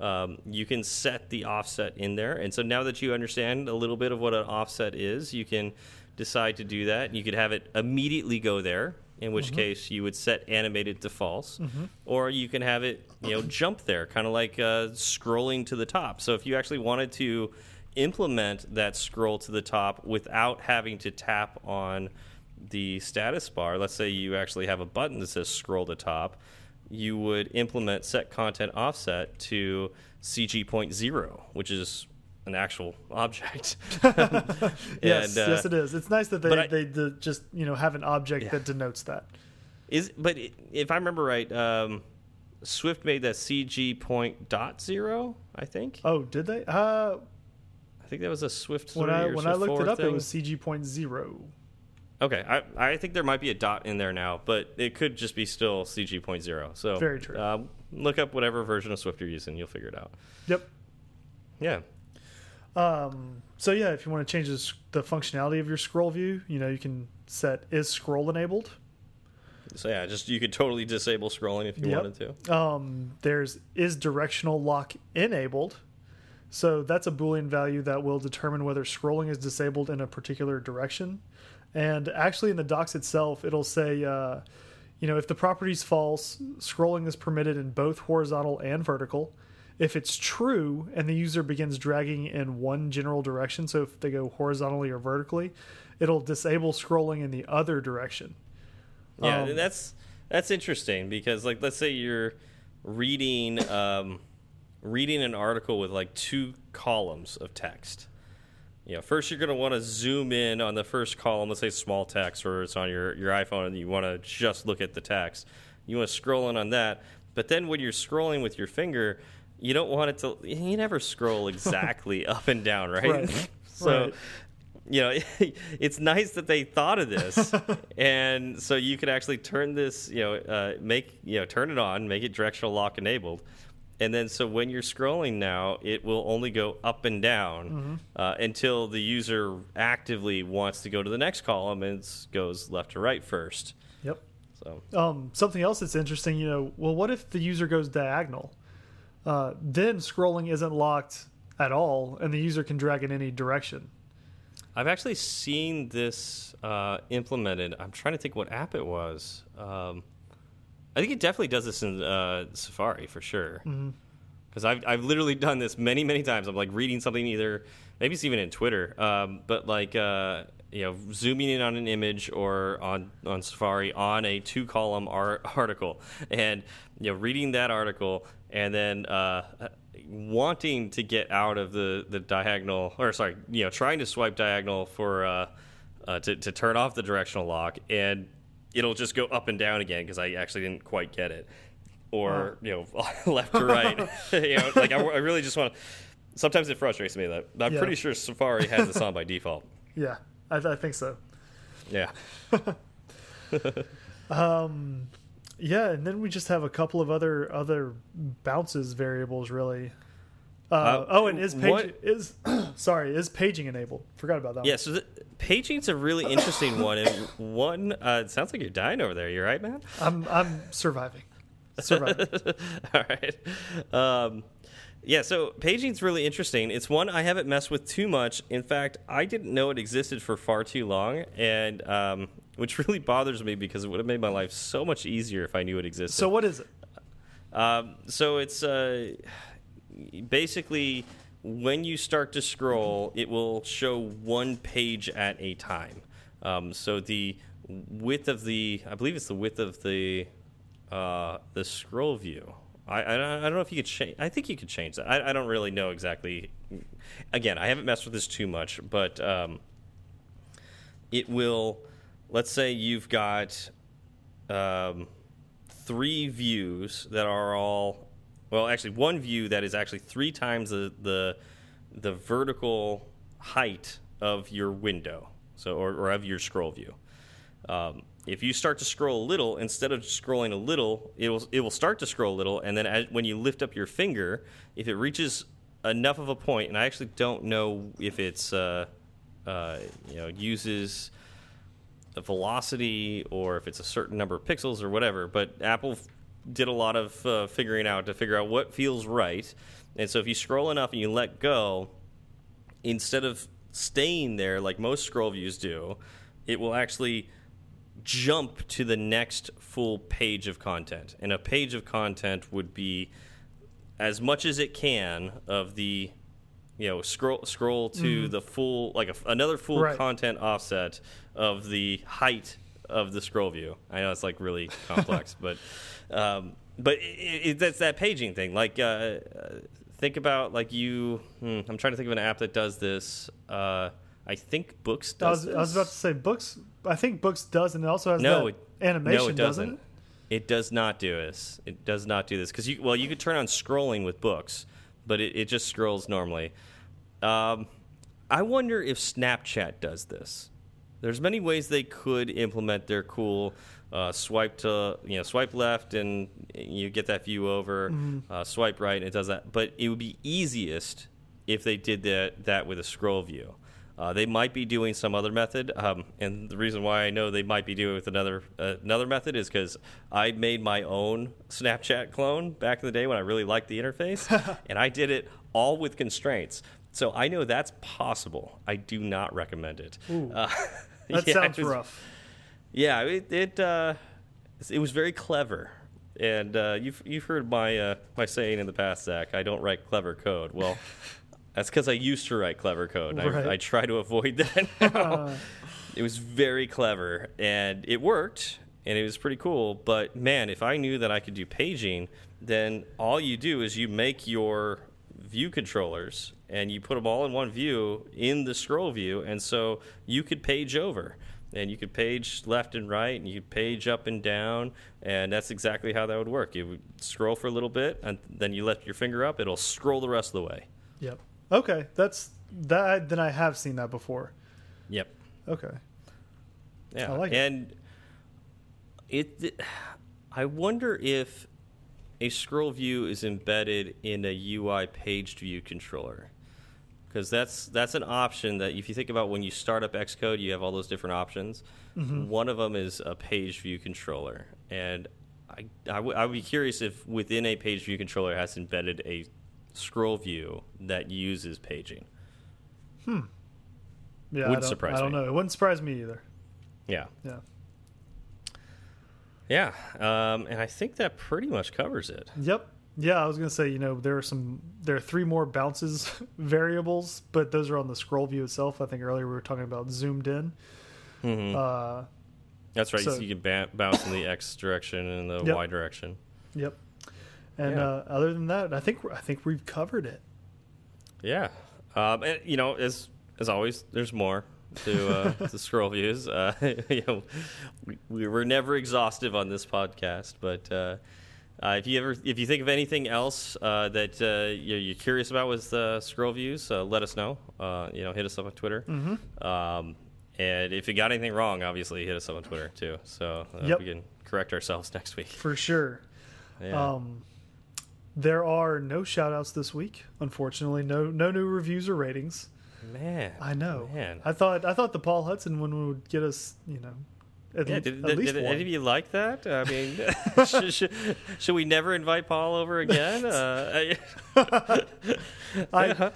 um, you can set the offset in there. And so now that you understand a little bit of what an offset is, you can decide to do that. You could have it immediately go there, in which mm -hmm. case you would set animated to false, mm -hmm. or you can have it you know jump there, kind of like uh, scrolling to the top. So if you actually wanted to implement that scroll to the top without having to tap on the status bar, let's say you actually have a button that says scroll to top, you would implement set content offset to CG point zero, which is an actual object. yes, and, uh, yes, it is. It's nice that they, I, they, they, just you know have an object yeah. that denotes that. Is but if I remember right, um, Swift made that CG point dot zero. I think. Oh, did they? Uh, I think that was a Swift. When I when I looked it up, thing. it was CG point zero. Okay, I, I think there might be a dot in there now, but it could just be still CG point zero. So very true. Uh, look up whatever version of Swift you're using, you'll figure it out. Yep. Yeah. Um, so yeah, if you want to change this, the functionality of your scroll view, you know, you can set is scroll enabled. So yeah, just you could totally disable scrolling if you yep. wanted to. Um, there's is directional lock enabled. So that's a boolean value that will determine whether scrolling is disabled in a particular direction. And actually, in the docs itself, it'll say, uh, you know, if the property is false, scrolling is permitted in both horizontal and vertical. If it's true and the user begins dragging in one general direction, so if they go horizontally or vertically, it'll disable scrolling in the other direction. Yeah, um, that's that's interesting because, like, let's say you're reading um, reading an article with like two columns of text you know, first you're going to want to zoom in on the first column, let's say small text, or it's on your, your iPhone and you want to just look at the text. You want to scroll in on that. But then when you're scrolling with your finger, you don't want it to, you never scroll exactly up and down, right? right. so, right. you know, it's nice that they thought of this. and so you could actually turn this, you know, uh, make, you know, turn it on, make it directional lock enabled and then so when you're scrolling now, it will only go up and down mm -hmm. uh, until the user actively wants to go to the next column and goes left to right first. Yep. So um, something else that's interesting, you know, well, what if the user goes diagonal? Uh, then scrolling isn't locked at all, and the user can drag in any direction. I've actually seen this uh, implemented. I'm trying to think what app it was. Um, I think it definitely does this in uh, Safari for sure. Because mm -hmm. I've I've literally done this many many times. I'm like reading something either maybe it's even in Twitter, um, but like uh, you know zooming in on an image or on on Safari on a two column article and you know reading that article and then. Uh, wanting to get out of the the diagonal or sorry you know trying to swipe diagonal for uh, uh, to, to turn off the directional lock and it'll just go up and down again because I actually didn't quite get it, or you know left to right. you know, like I, I really just want. to... Sometimes it frustrates me that I'm yeah. pretty sure Safari has this on by default. Yeah, I, I think so. Yeah. um, yeah, and then we just have a couple of other other bounces variables really. Uh, uh, oh, and is page is sorry is paging enabled? Forgot about that. Yeah, one. so paging's a really interesting one. And one, uh, it sounds like you're dying over there. You're right, man? I'm I'm surviving. Surviving. All right. Um, yeah, so paging's really interesting. It's one I haven't messed with too much. In fact, I didn't know it existed for far too long, and um, which really bothers me because it would have made my life so much easier if I knew it existed. So what is it? Um, so it's. Uh, basically when you start to scroll, it will show one page at a time. Um, so the width of the, I believe it's the width of the uh, the scroll view. I, I, I don't know if you could change. I think you could change that. I, I don't really know exactly. Again, I haven't messed with this too much, but um, it will. Let's say you've got um, three views that are all well, actually, one view that is actually three times the the, the vertical height of your window, so or, or of your scroll view. Um, if you start to scroll a little, instead of scrolling a little, it will it will start to scroll a little, and then as, when you lift up your finger, if it reaches enough of a point, and I actually don't know if it's uh, uh, you know uses a velocity or if it's a certain number of pixels or whatever, but Apple did a lot of uh, figuring out to figure out what feels right. And so if you scroll enough and you let go, instead of staying there like most scroll views do, it will actually jump to the next full page of content. And a page of content would be as much as it can of the you know scroll scroll to the full like a, another full Right. content offset of the height of the scroll view. I know it's like really complex, but um, but it, it, that's that paging thing. Like uh, think about like you. Hmm, I'm trying to think of an app that does this. Uh, I think Books I does. was, I was about to say books. I think books does, and it also has No, it- animation, no, it doesn't doesn't. it? It does not do this. It does not do this because you well you could turn on scrolling with books, but it, it just scrolls normally. Um, I wonder if Snapchat does this. There's many ways they could implement their cool uh, swipe to you know swipe left and you get that view over. Uh, swipe right and it does that. But it would be easiest if they did that that with a scroll view. Uh, they might be doing some other method, um, and the reason why I know they might be doing it with another uh, another method is because I made my own Snapchat clone back in the day when I really liked the interface, and I did it all with constraints. So I know that's possible. I do not recommend it. Ooh. Uh, That yeah, sounds was- rough. Yeah, it it, uh, it was very clever, and uh, you've you've heard my uh, my saying in the past, Zach. I don't write clever code. Well. That's because I used to write clever code. and Right. I, I try to avoid that now. it was very clever and it worked and it was pretty cool. But man, if I knew that I could do paging, then all you do is you make your view controllers and you put them all in one view in the scroll view. And so you could page over and you could page left and right and you could page up and down. And that's exactly how that would work. You would scroll for a little bit and then you lift your finger up, it'll scroll the rest of the way. Yep. Okay, that's that. Then I have seen that before. Yep. Okay. Yeah, I like it. and it. I wonder if a scroll view is embedded in a UI paged view controller, because that's that's an option that if you think about when you start up Xcode, you have all those different options. Mm-hmm. One of them is a page view controller, and I I would be curious if within a page view controller has embedded a scroll view that uses paging. Hmm. Yeah, Wouldn't I surprise I don't me. know. It wouldn't surprise me either. Yeah. Yeah. Yeah, um, and I think that pretty much covers it. Yep. Yeah, I was gonna say, you know, there are some, there are three more bounces variables, but those are on the scroll view itself. I think earlier we were talking about zoomed in. Mhm. Uh, That's right. so- so you can bounce in the x direction and the Yep. y direction. yep. And Yeah. uh, other than that, I think I think we've covered it. Yeah, um, and you know, as as always, there's more to uh, to scroll views. Uh, you know, we, we were never exhaustive on this podcast, but. Uh, uh, if you ever, if you think of anything else uh, that uh, you're, you're curious about with uh, scroll views, uh, let us know. Uh, you know, hit us up on Twitter. Mm-hmm. Um, and if you got anything wrong, obviously hit us up on Twitter too, so Yep. we can correct ourselves next week. For sure. Yeah. Um, there are no shout outs this week, unfortunately. No no new reviews or ratings. Man, I know. Man, I thought I thought the Paul Hudson one would get us, you know, at, yeah, le- did, at did, least did one. any of you like that? I mean, should, should, should we never invite Paul over again? Uh, I,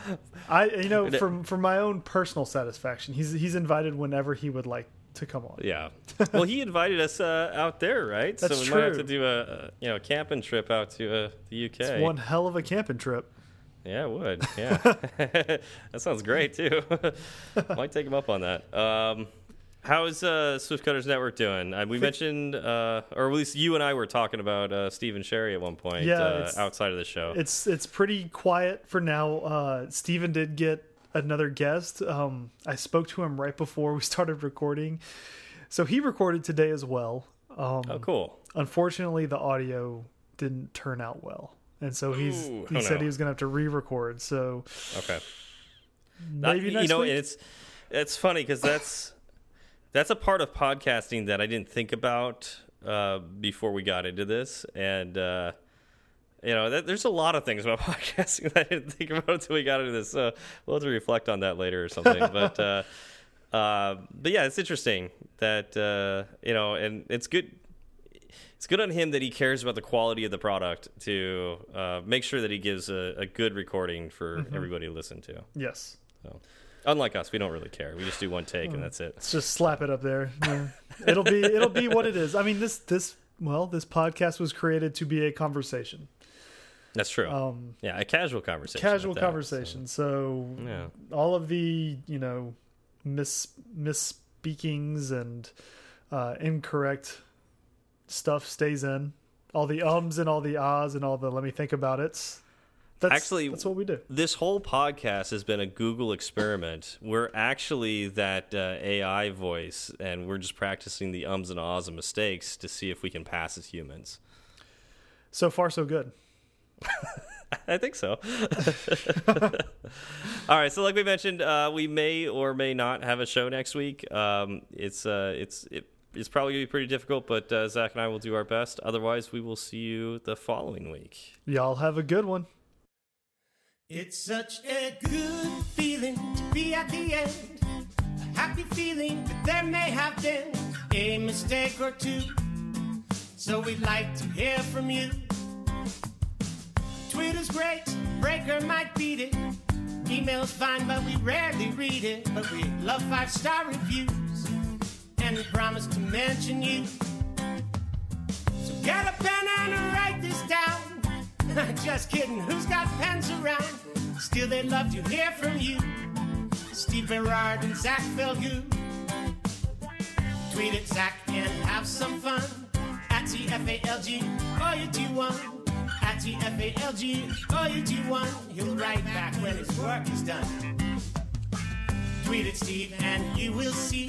I, you know, from for my own personal satisfaction, he's he's invited whenever he would like to come on. yeah. Well, he invited us uh, out there, right? That's so we might have true. to do a, a you know camping trip out to uh, the UK. It's one hell of a camping trip. Yeah, it would. Yeah, that sounds great too. Might take him up on that. Um, how is uh, Swift Cutters Network doing? Uh, we mentioned, uh, or at least you and I were talking about uh, Stephen Sherry at one point Yeah, uh, outside of the show. It's it's pretty quiet for now. Uh, Steven did get another guest. Um, I spoke to him right before we started recording, so he recorded today as well. Um, oh, cool. Unfortunately, the audio didn't turn out well, and so he's Ooh, he said no. he was gonna have to re-record. So Okay. maybe you know, week. it's it's funny because that's that's a part of podcasting that I didn't think about uh, before we got into this, and uh, you know, that, there's a lot of things about podcasting that I didn't think about until we got into this. So we'll have to reflect on that later or something. but uh, uh, but yeah, it's interesting that uh, you know, and it's good. It's good on him that he cares about the quality of the product to uh, make sure that he gives a, a good recording for Mm-hmm. everybody to listen to. Yes. So, unlike us, we don't really care. We just do one take and that's it. Let's just slap it up there. Yeah. it'll be it'll be what it is. I mean this this well, this podcast was created to be a conversation. That's true. Um yeah, a casual conversation. casual at that, so, conversation. So, yeah. all of the, you know, mis misspeakings and uh incorrect stuff stays in. All the ums and all the ahs and all the let me think about it. That's Actually, that's what we do. This whole podcast has been a Google experiment. We're actually that uh, AI voice, and we're just practicing the ums and ahs and mistakes to see if we can pass as humans. So far so good. I think so. All right, so like we mentioned, uh, we may or may not have a show next week. Um, it's uh, it's it, it's probably gonna be pretty difficult, but uh, Zach and I will do our best. Otherwise, we will see you the following week. Y'all have a good one. It's such a good feeling to be at the end. A happy feeling that there may have been a mistake or two. So we'd like to hear from you. Twitter's great, Breaker might beat it. Email's fine, but we rarely read it. But we love five star reviews, and we promise to mention you. So get a pen and write this down. Just kidding, who's got pens around? Still, they'd love to hear from you. Steve Berard and Zach Falgout. Tweet at Zach and have some fun. At TFALG, all you do one. At TFALG, do one. He'll write back when his work is done. Tweet at Steve and you will see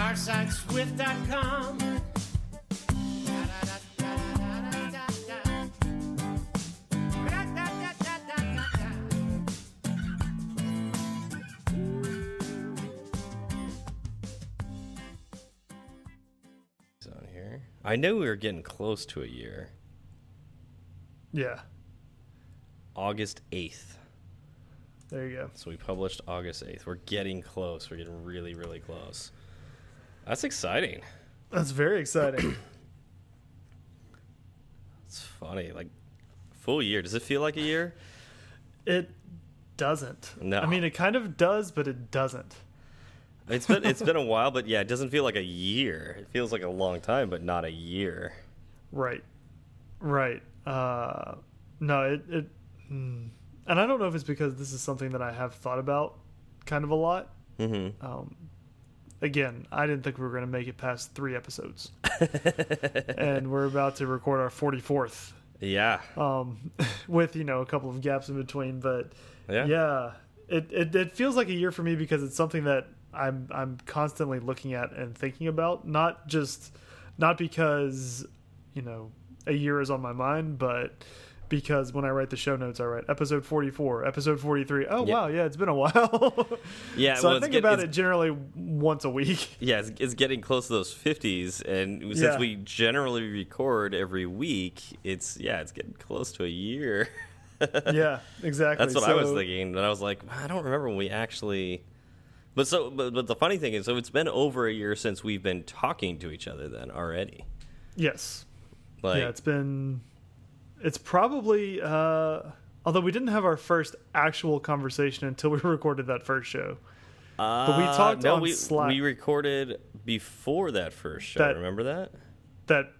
Firesideswift.com. It's on here. I know we were getting close to a year. Yeah. August eighth. There you go. So we published August 8th. We're getting close. We're getting really, really close. That's exciting. That's very exciting. It's funny. Like, full year. Does it feel like a year? it doesn't. No. I mean, it kind of does, but it doesn't. It's been it's been a while, but yeah, it doesn't feel like a year. It feels like a long time, but not a year. Right. Right. Uh, no, it, it, mm. and I don't know if it's because this is something that I have thought about kind of a lot. Mm-hmm. Um, again, I didn't think we were going to make it past three episodes, and we're about to record our forty fourth, Yeah. um, with you know a couple of gaps in between. But Yeah. yeah, it, it it feels like a year for me because it's something that I'm I'm constantly looking at and thinking about. Not just not because you know a year is on my mind, but because when I write the show notes, I write episode 44, episode 43. Oh Yeah. wow, yeah, it's been a while. Yeah, so well, I think get- about it generally once a week. Yeah, it's, it's getting close to those 50s. And since Yeah. we generally record every week, it's, yeah, it's getting close to a year. yeah, exactly. That's what I was thinking. And I was like, I don't remember when we actually. But so, but, but the funny thing is, so it's been over a year since we've been talking to each other. Then already, Yes. like, yeah, it's been it's probably uh although we didn't have our first actual conversation until we recorded that first show. but we talked no, on we, Slack. We recorded before that first show. That- remember that? That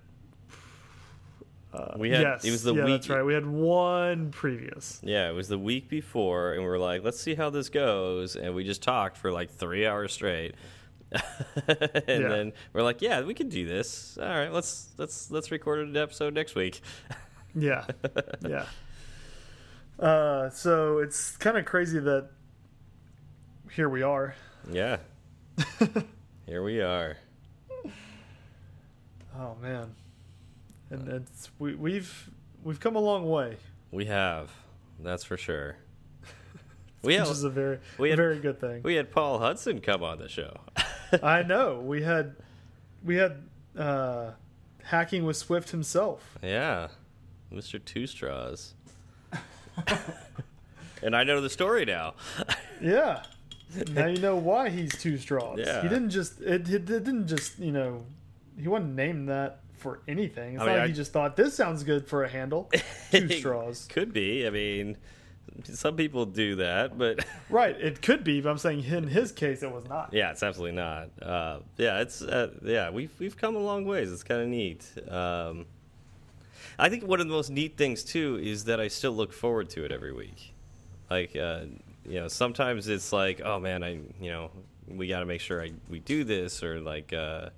We had yes, it was the yeah, week. that's right. We had one previous. Yeah, it was the week before, and we were like, let's see how this goes, and we just talked for like three hours straight. and Yeah. then we're like, yeah, we can do this. All right, let's let's let's record an episode next week. Yeah. yeah. Uh so it's kind of crazy that here we are. yeah, here we are. Oh man. and it's we, we've we've come a long way, We have, that's for sure. We which have, is a very we had- very good thing. we had Paul Hudson come on the show. I know we had we had uh, hacking with Swift himself. yeah, Mr. Two Straws. and I know the story now. Yeah. now you know why he's two straws. Yeah. He didn't just it, it didn't just you know he wasn't named that for anything. It's I not mean, like I- he just thought this sounds good for a handle. Two straws. Could be. I mean, some people do that, but Right. It could be, but I'm saying in his case it was not. yeah, it's absolutely not. Uh, yeah, it's uh, yeah, we've we've come a long ways. It's kind of neat. Um, I think one of the most neat things too is that I still look forward to it every week. Like, uh, you know, sometimes it's like, oh man, I you know, we got to make sure I we do this, or like. Uh,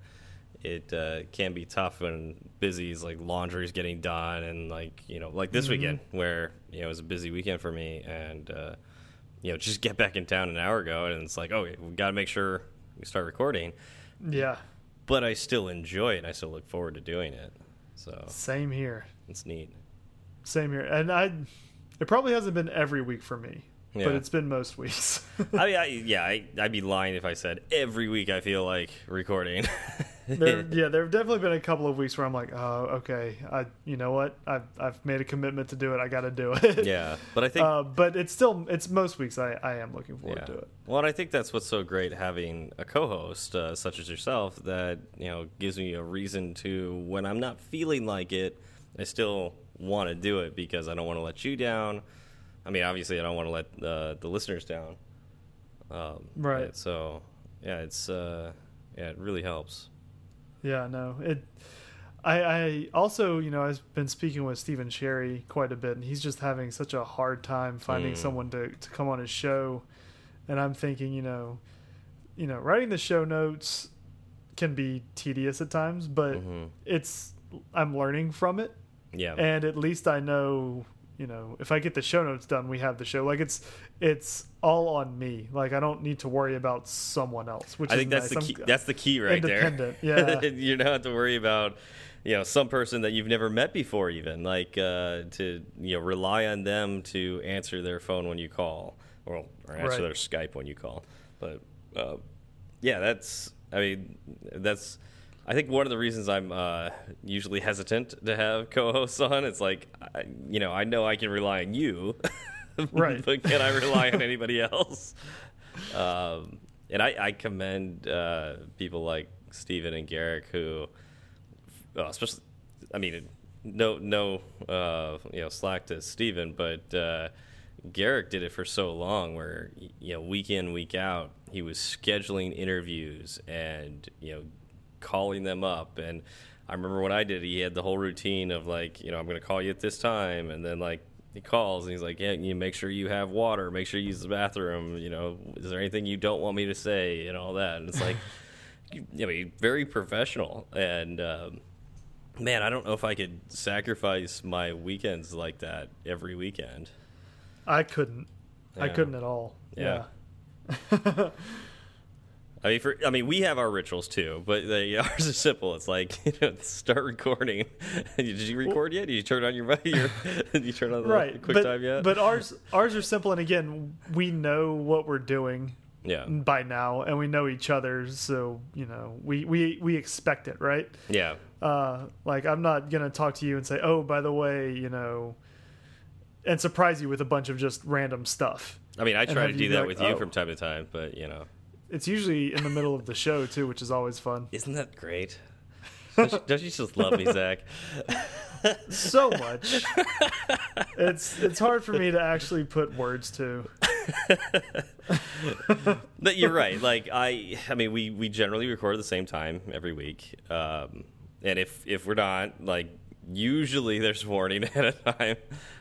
it uh, can be tough when busy is like laundry's getting done and like you know like this weekend where you know it was a busy weekend for me and uh, you know just get back in town an hour ago and it's like oh we got to make sure we start recording Yeah. but I still enjoy it and I still look forward to doing it so Same here. It's neat Same here. And I it probably hasn't been every week for me. Yeah. But it's been most weeks. I mean I, yeah I, I'd be lying if I said every week I feel like recording there, yeah, there have definitely been a couple of weeks where I'm like, oh, okay, I, you know what, I've I've made a commitment to do it. I got to do it. yeah but I think Uh, but it's still it's most weeks I, I am looking forward Yeah. to it. Well, and I think that's what's so great having a co-host uh, such as yourself that you know gives me a reason to when I'm not feeling like it, I still want to do it because I don't want to let you down. I mean, obviously, I don't want to let uh, the listeners down. Um, Right. So, yeah, it's uh, yeah, it really helps. Yeah, no, it. I, I also, you know, I've been speaking with Stephen Sherry quite a bit, and he's just having such a hard time finding Mm. someone to, to come on his show. And I'm thinking, you know, you know, writing the show notes can be tedious at times, but Mhm. it's I'm learning from it, Yeah. and at least I know, you know, if I get the show notes done, we have the show. Like it's it's all on me. Like I don't need to worry about someone else. Which I is think that's nice. the I'm- key. That's the key right there. Yeah. you don't have to worry about you know some person that you've never met before, even like uh, to you know rely on them to answer their phone when you call, or or answer Right. their Skype when you call. But uh, yeah, that's I mean that's. I think one of the reasons I'm uh, usually hesitant to have co-hosts on, it's like, I, you know, I know I can rely on you, Right. but can I rely on anybody else? Um, and I, I commend uh, people like Steven and Garric who, uh, especially, I mean, no, no, uh, you know, slack to Steven, but uh, Garric did it for so long, where you know, week in, week out, he was scheduling interviews and you know, calling them up and. I remember when I did, he had the whole routine of like, you know, I'm going to call you at this time, and then like he calls and he's like, yeah, you make sure you have water, make sure you use the bathroom. You know, is there anything you don't want me to say and all that? And it's like, you I mean, very professional. And um, man, I don't know if I could sacrifice my weekends like that every weekend. I couldn't. I couldn't at all. Yeah. Yeah. I mean, for I mean, we have our rituals too, but they, ours are simple. It's like you know, start recording. Did you record yet? Did you turn on your your? Did you turn on the right. quick but, time yet? But ours ours are simple and again, we know what we're doing yeah, by now and we know each other, so, you know, we we we expect it, right? yeah, Uh like I'm not going to talk to you and say, "Oh, by the way, you know," and surprise you with a bunch of just random stuff. I mean, I try to do that like, with you "Oh." from time to time, but you know, It's usually in the middle of the show too, which is always fun. isn't that great? Don't you, don't you just love me, Zach? So much. it's it's hard for me to actually put words to. But you're right. Like I, I mean, we we generally record at the same time every week, um, and if if we're not, like, usually there's warning ahead of time.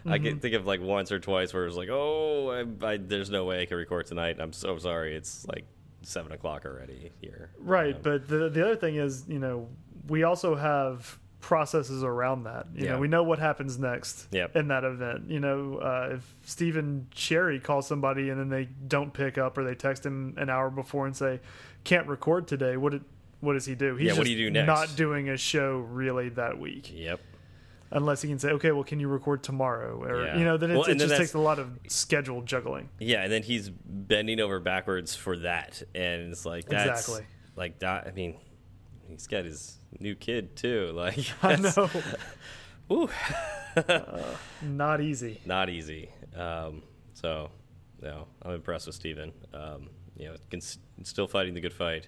I Mm-hmm. can think of like once or twice where it's like, oh, I, I, there's no way I can record tonight. I'm so sorry. It's like seven o'clock already here. Right, Um, but the the other thing is, you know, we also have processes around that. You Yeah. know, we know what happens next Yep. in that event. You know, uh, if Stephen Cherry calls somebody and then they don't pick up or they text him an hour before and say, "Can't record today," what it, what does he do? He's Yeah, what just do you do next? Not doing a show really that week. Yep. Unless he can say, okay, well, can you record tomorrow? Or Yeah. you know, then it, Well, it just takes a lot of schedule juggling. Yeah, and then he's bending over backwards for that, and it's like that's Exactly. like that. I mean, he's got his new kid too. Like I know, Ooh, not easy. not easy. Um, so, no, I'm impressed with Steven. Um, you know, still fighting the good fight.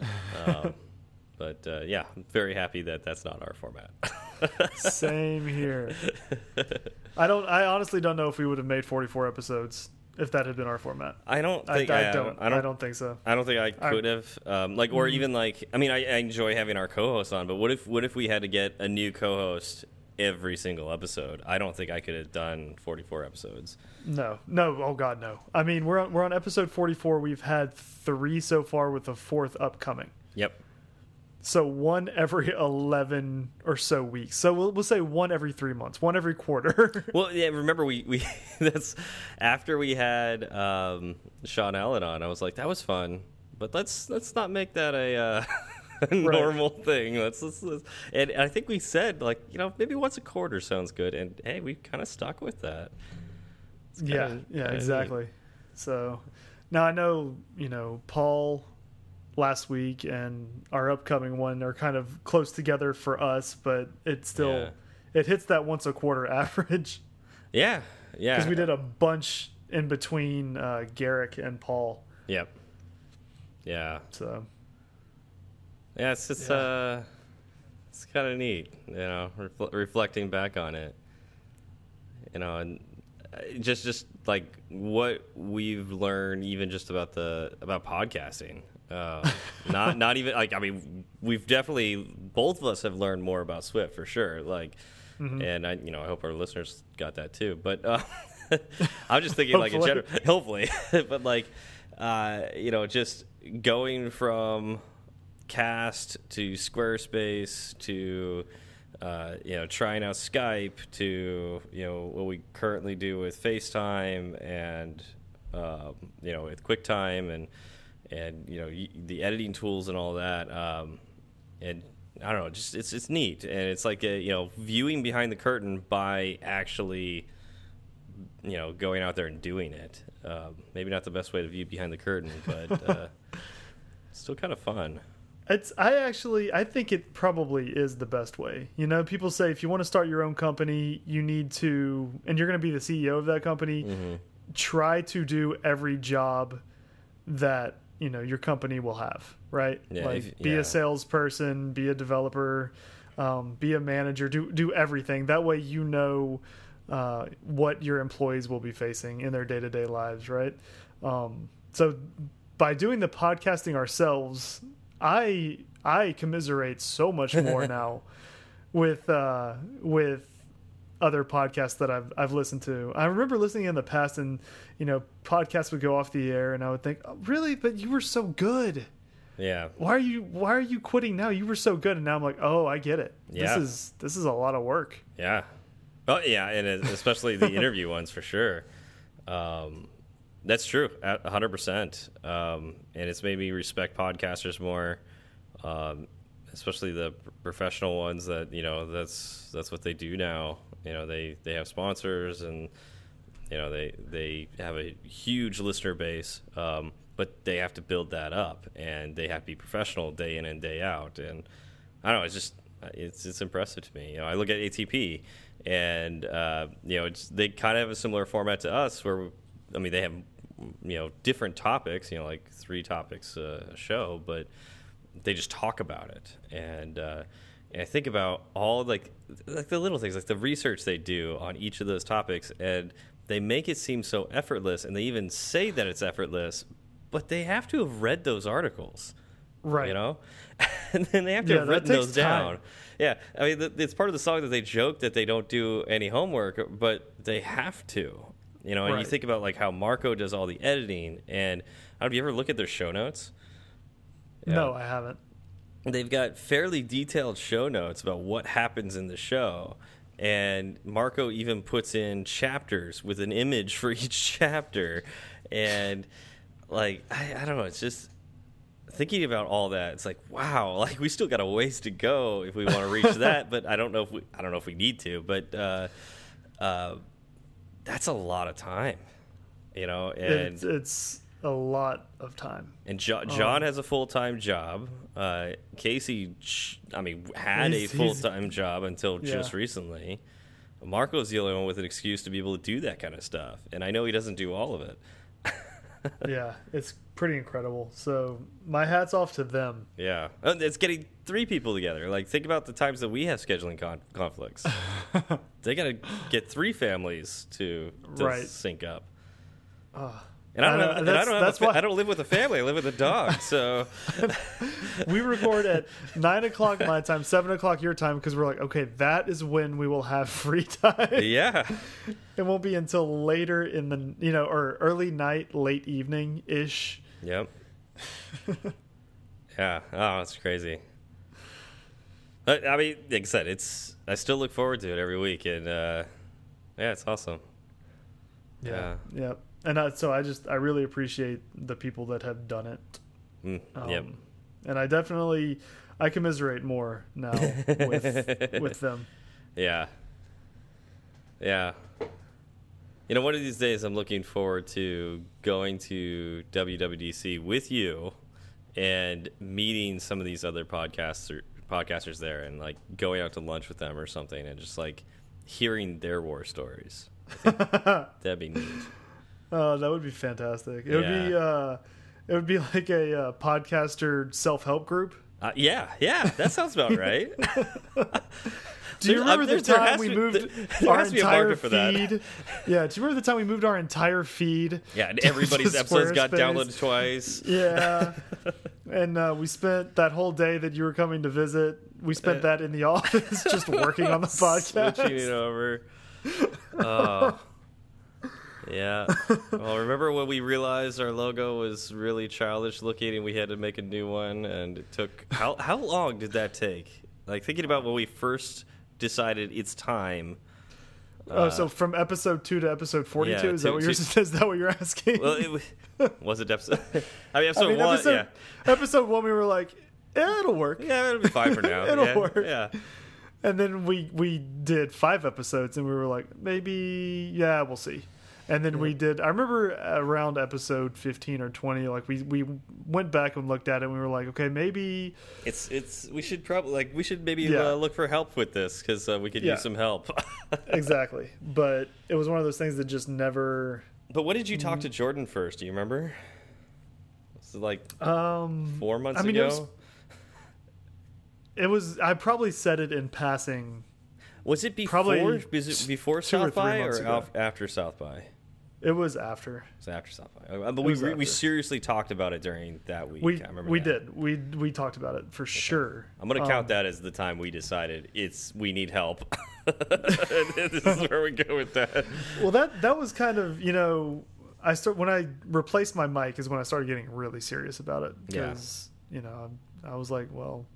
Um, but uh, yeah, I'm very happy that that's not our format. Same here. I don't. I honestly don't know if we would have made 44 episodes if that had been our format. I don't I, think I I, don't. I don't. I don't think so. I don't think I I- could have, um, like, or even like. I mean, I, I enjoy having our co-hosts on, but what if what if we had to get a new co-host every single episode? I don't think I could have done forty four episodes. No, no. Oh God, no. I mean, we're on we're on episode 44. We've had three so far, with the fourth upcoming. Yep. So one every 11 or so weeks. So we'll we'll say one every three months, one every quarter. Well, yeah. Remember, we we that's after we had um, Sean Allen on. I was like, that was fun, but let's let's not make that a. Uh, a normal thing. Let's, let's, let's, and I think we said like you know maybe once a quarter sounds good, and hey, we kind of stuck with that. Yeah, kinda- yeah, exactly. So now I know you know Paul last week and our upcoming one are kind of close together for us, but it still Yeah. it hits that once a quarter average. Yeah, yeah. because we did a bunch in between uh, Garric and Paul. Yep. Yeah. So Yeah, it's just Yeah. uh, it's kind of neat, you know, refl reflecting back on it, you know, and uh, just just like what we've learned, even just about the about podcasting. Uh, not not even like I mean, we've definitely both of us have learned more about Swift for sure. Like, and I you know I hope our listeners got that too. But uh, I'm just thinking like in general, hopefully, but like uh, you know just going from cast to Squarespace to uh, you know trying out Skype to you know what we currently do with FaceTime and um, you know with QuickTime and and you know the editing tools and all that um, and I don't know just it's it's neat and it's like a you know viewing behind the curtain by actually you know going out there and doing it um, maybe not the best way to view behind the curtain but uh, still kind of fun It's I actually I think it probably is the best way. You know, people say if you want to start your own company, you need to and you're going to be the CEO of that company, Mm-hmm. try to do every job that, you know, your company will have, right? Yeah, like if- be yeah. a salesperson, be a developer, um, be a manager, do do everything. That way you know uh, what your employees will be facing in their day-to-day lives, right? Um, so by doing the podcasting ourselves, I I commiserate so much more now with uh, with other podcasts that I've I've listened to. I remember listening in the past, and you know, podcasts would go off the air, and I would think, oh, really, but you were so good. yeah Why are you Why are you quitting now? You were so good, and now I'm like, oh, I get it. Yeah. This is this is a lot of work. Yeah. Oh yeah, and especially the interview ones for sure. Um, that's true, a hundred percent. Um, and it's made me respect podcasters more, um, especially the professional ones. That you know, that's that's what they do now. You know, they they have sponsors and you know they they have a huge listener base, um, but they have to build that up and they have to be professional day in and day out. And I don't know, it's just it's it's impressive to me. You know, I look at ATP and uh, you know it's, they kind of have a similar format to us where I mean they have you know different topics, you know like three topics a show, but they just talk about it and. Uh, and I think about all like like the little things, like the research they do on each of those topics, and they make it seem so effortless, and they even say that it's effortless, but they have to have read those articles, Right. You know, and then they have to Yeah, have written those time. down. Yeah, I mean, th- it's part of the song that they joke that they don't do any homework, but they have to. You know, and you think about like how Marco does all the editing, and I don't you ever look at their show notes? No, I haven't. they've got fairly detailed show notes about what happens in the show and marco even puts in chapters with an image for each chapter and like i, I don't know it's just thinking about all that, it's like wow, like we still got a ways to go if we want to reach that. But I don't know if we, I don't know if we need to. But uh, uh, that's a lot of time, you know. And It's, it's a lot of time. and jo John has a full time job. Uh, Casey, I mean, had a full time job until just Yeah. recently. Marco's the only one with an excuse to be able to do that kind of stuff, and I know he doesn't do all of it. yeah, it's pretty incredible. So my hats off to them. Yeah, Uh, it's getting three people together. Like, think about the times that we have scheduling con conflicts. they got to get three families to, to Right. sync up. Ah. And I don't, I know, have, and that's- I don't that's a fa- why- I don't live with a family. I live with a dog. So We record at nine o'clock my time, seven o'clock your time, because we're like, okay, that is when we will have free time. yeah, It won't be until later in the you know or early night, late evening ish. yep, yeah. Oh, it's crazy. I, I mean, like I said, it's. I still look forward to it every week, and uh, yeah, it's awesome. Yeah. Yep. And I, so I just I really appreciate the people that have done it. Mm, Um, yep. And I definitely I commiserate more now with with them. Yeah. Yeah. You know, one of these days I'm looking forward to going to WWDC with you and meeting some of these other podcaster podcasters there and like going out to lunch with them or something and just like hearing their war stories. That'd be neat. Oh, that would be fantastic. It would be uh it would be like a uh, podcaster self help group. Uh, yeah, yeah, that sounds about right. Do you remember uh, the there- there time we moved there our has to be a entire market for that. feed? Yeah, do you remember the time we moved our entire feed? Yeah, and everybody's episodes got downloaded twice. Yeah. and uh, we spent that whole day that you were coming to visit, we spent that in the office just working on the podcast. switching it over. Oh. Yeah. Well, remember when we realized our logo was really childish looking and we had to make a new one and it took how how long did that take? Like thinking about when we first decided it's time. Oh, so uh, from episode two to episode forty-two, yeah, is that what you're two- is that what you're asking? Well, it was, it episode I mean episode I mean, 1, episode, yeah. episode one, we were like, yeah, it'll work. Yeah, it'll be fine for now. It'll yeah, work. Yeah. And then we we did five episodes, and we were like, maybe, yeah, we'll see. And then we did. I remember around episode fifteen or twenty, like we we went back and looked at it, and we were like, okay, maybe It's it's we should probably like we should maybe Yeah. uh, look for help with this cuz uh, we could Yeah. use some help. exactly. But it was one of those things that just never. But what did you talk to Jordan first? Do you remember? Was it like Um, four months I mean, ago? it was, it was. I probably said it in passing. Was it before? Probably was it before South by or af- after South by? It was after It was after South by. Uh, But we we seriously talked about it during that week. we I remember we that. did we we talked about it for sure. I'm gonna Um, count that as the time we decided it's we need help. this is where we go with that. Well, that that was kind of you know I start when I replaced my mic is when I started getting really serious about it Yeah. because you know I was like, well,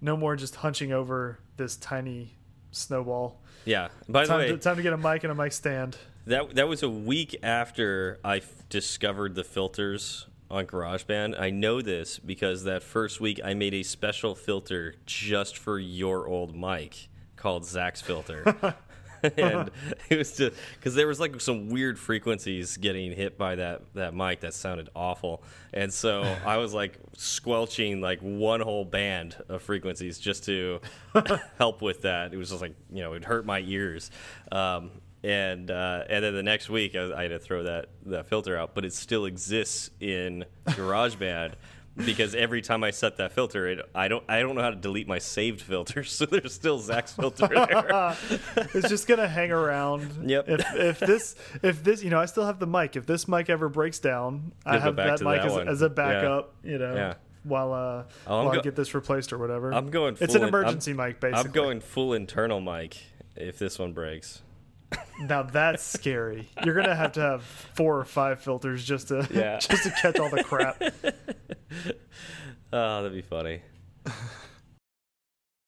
no more just hunching over this tiny snowball. Yeah. By the Time way, to, time to get a mic and a mic stand. That that was a week after I f- discovered the filters on GarageBand. I know this because that first week I made a special filter just for your old mic called Zach's filter. and it was just because there was like some weird frequencies getting hit by that that mic that sounded awful, and so I was like squelching like one whole band of frequencies just to help with that. It was just like you know it hurt my ears, um, and uh, and then the next week I, I had to throw that that filter out, but it still exists in GarageBand. Because every time I set that filter, it, I don't I don't know how to delete my saved filters, so there's still Zach's filter there. It's just gonna hang around. Yep. If if this if this you know I still have the mic. If this mic ever breaks down, I You'll go have that mic that as, as a Yeah. backup. You know. Yeah. While uh Oh, while I get this replaced or whatever. I'm going. Full It's an in- emergency mic, basically. I'm going full internal mic if this one breaks. Now that's scary. You're gonna have to have four or five filters just to Yeah. just to catch all the crap. Oh, that'd be funny.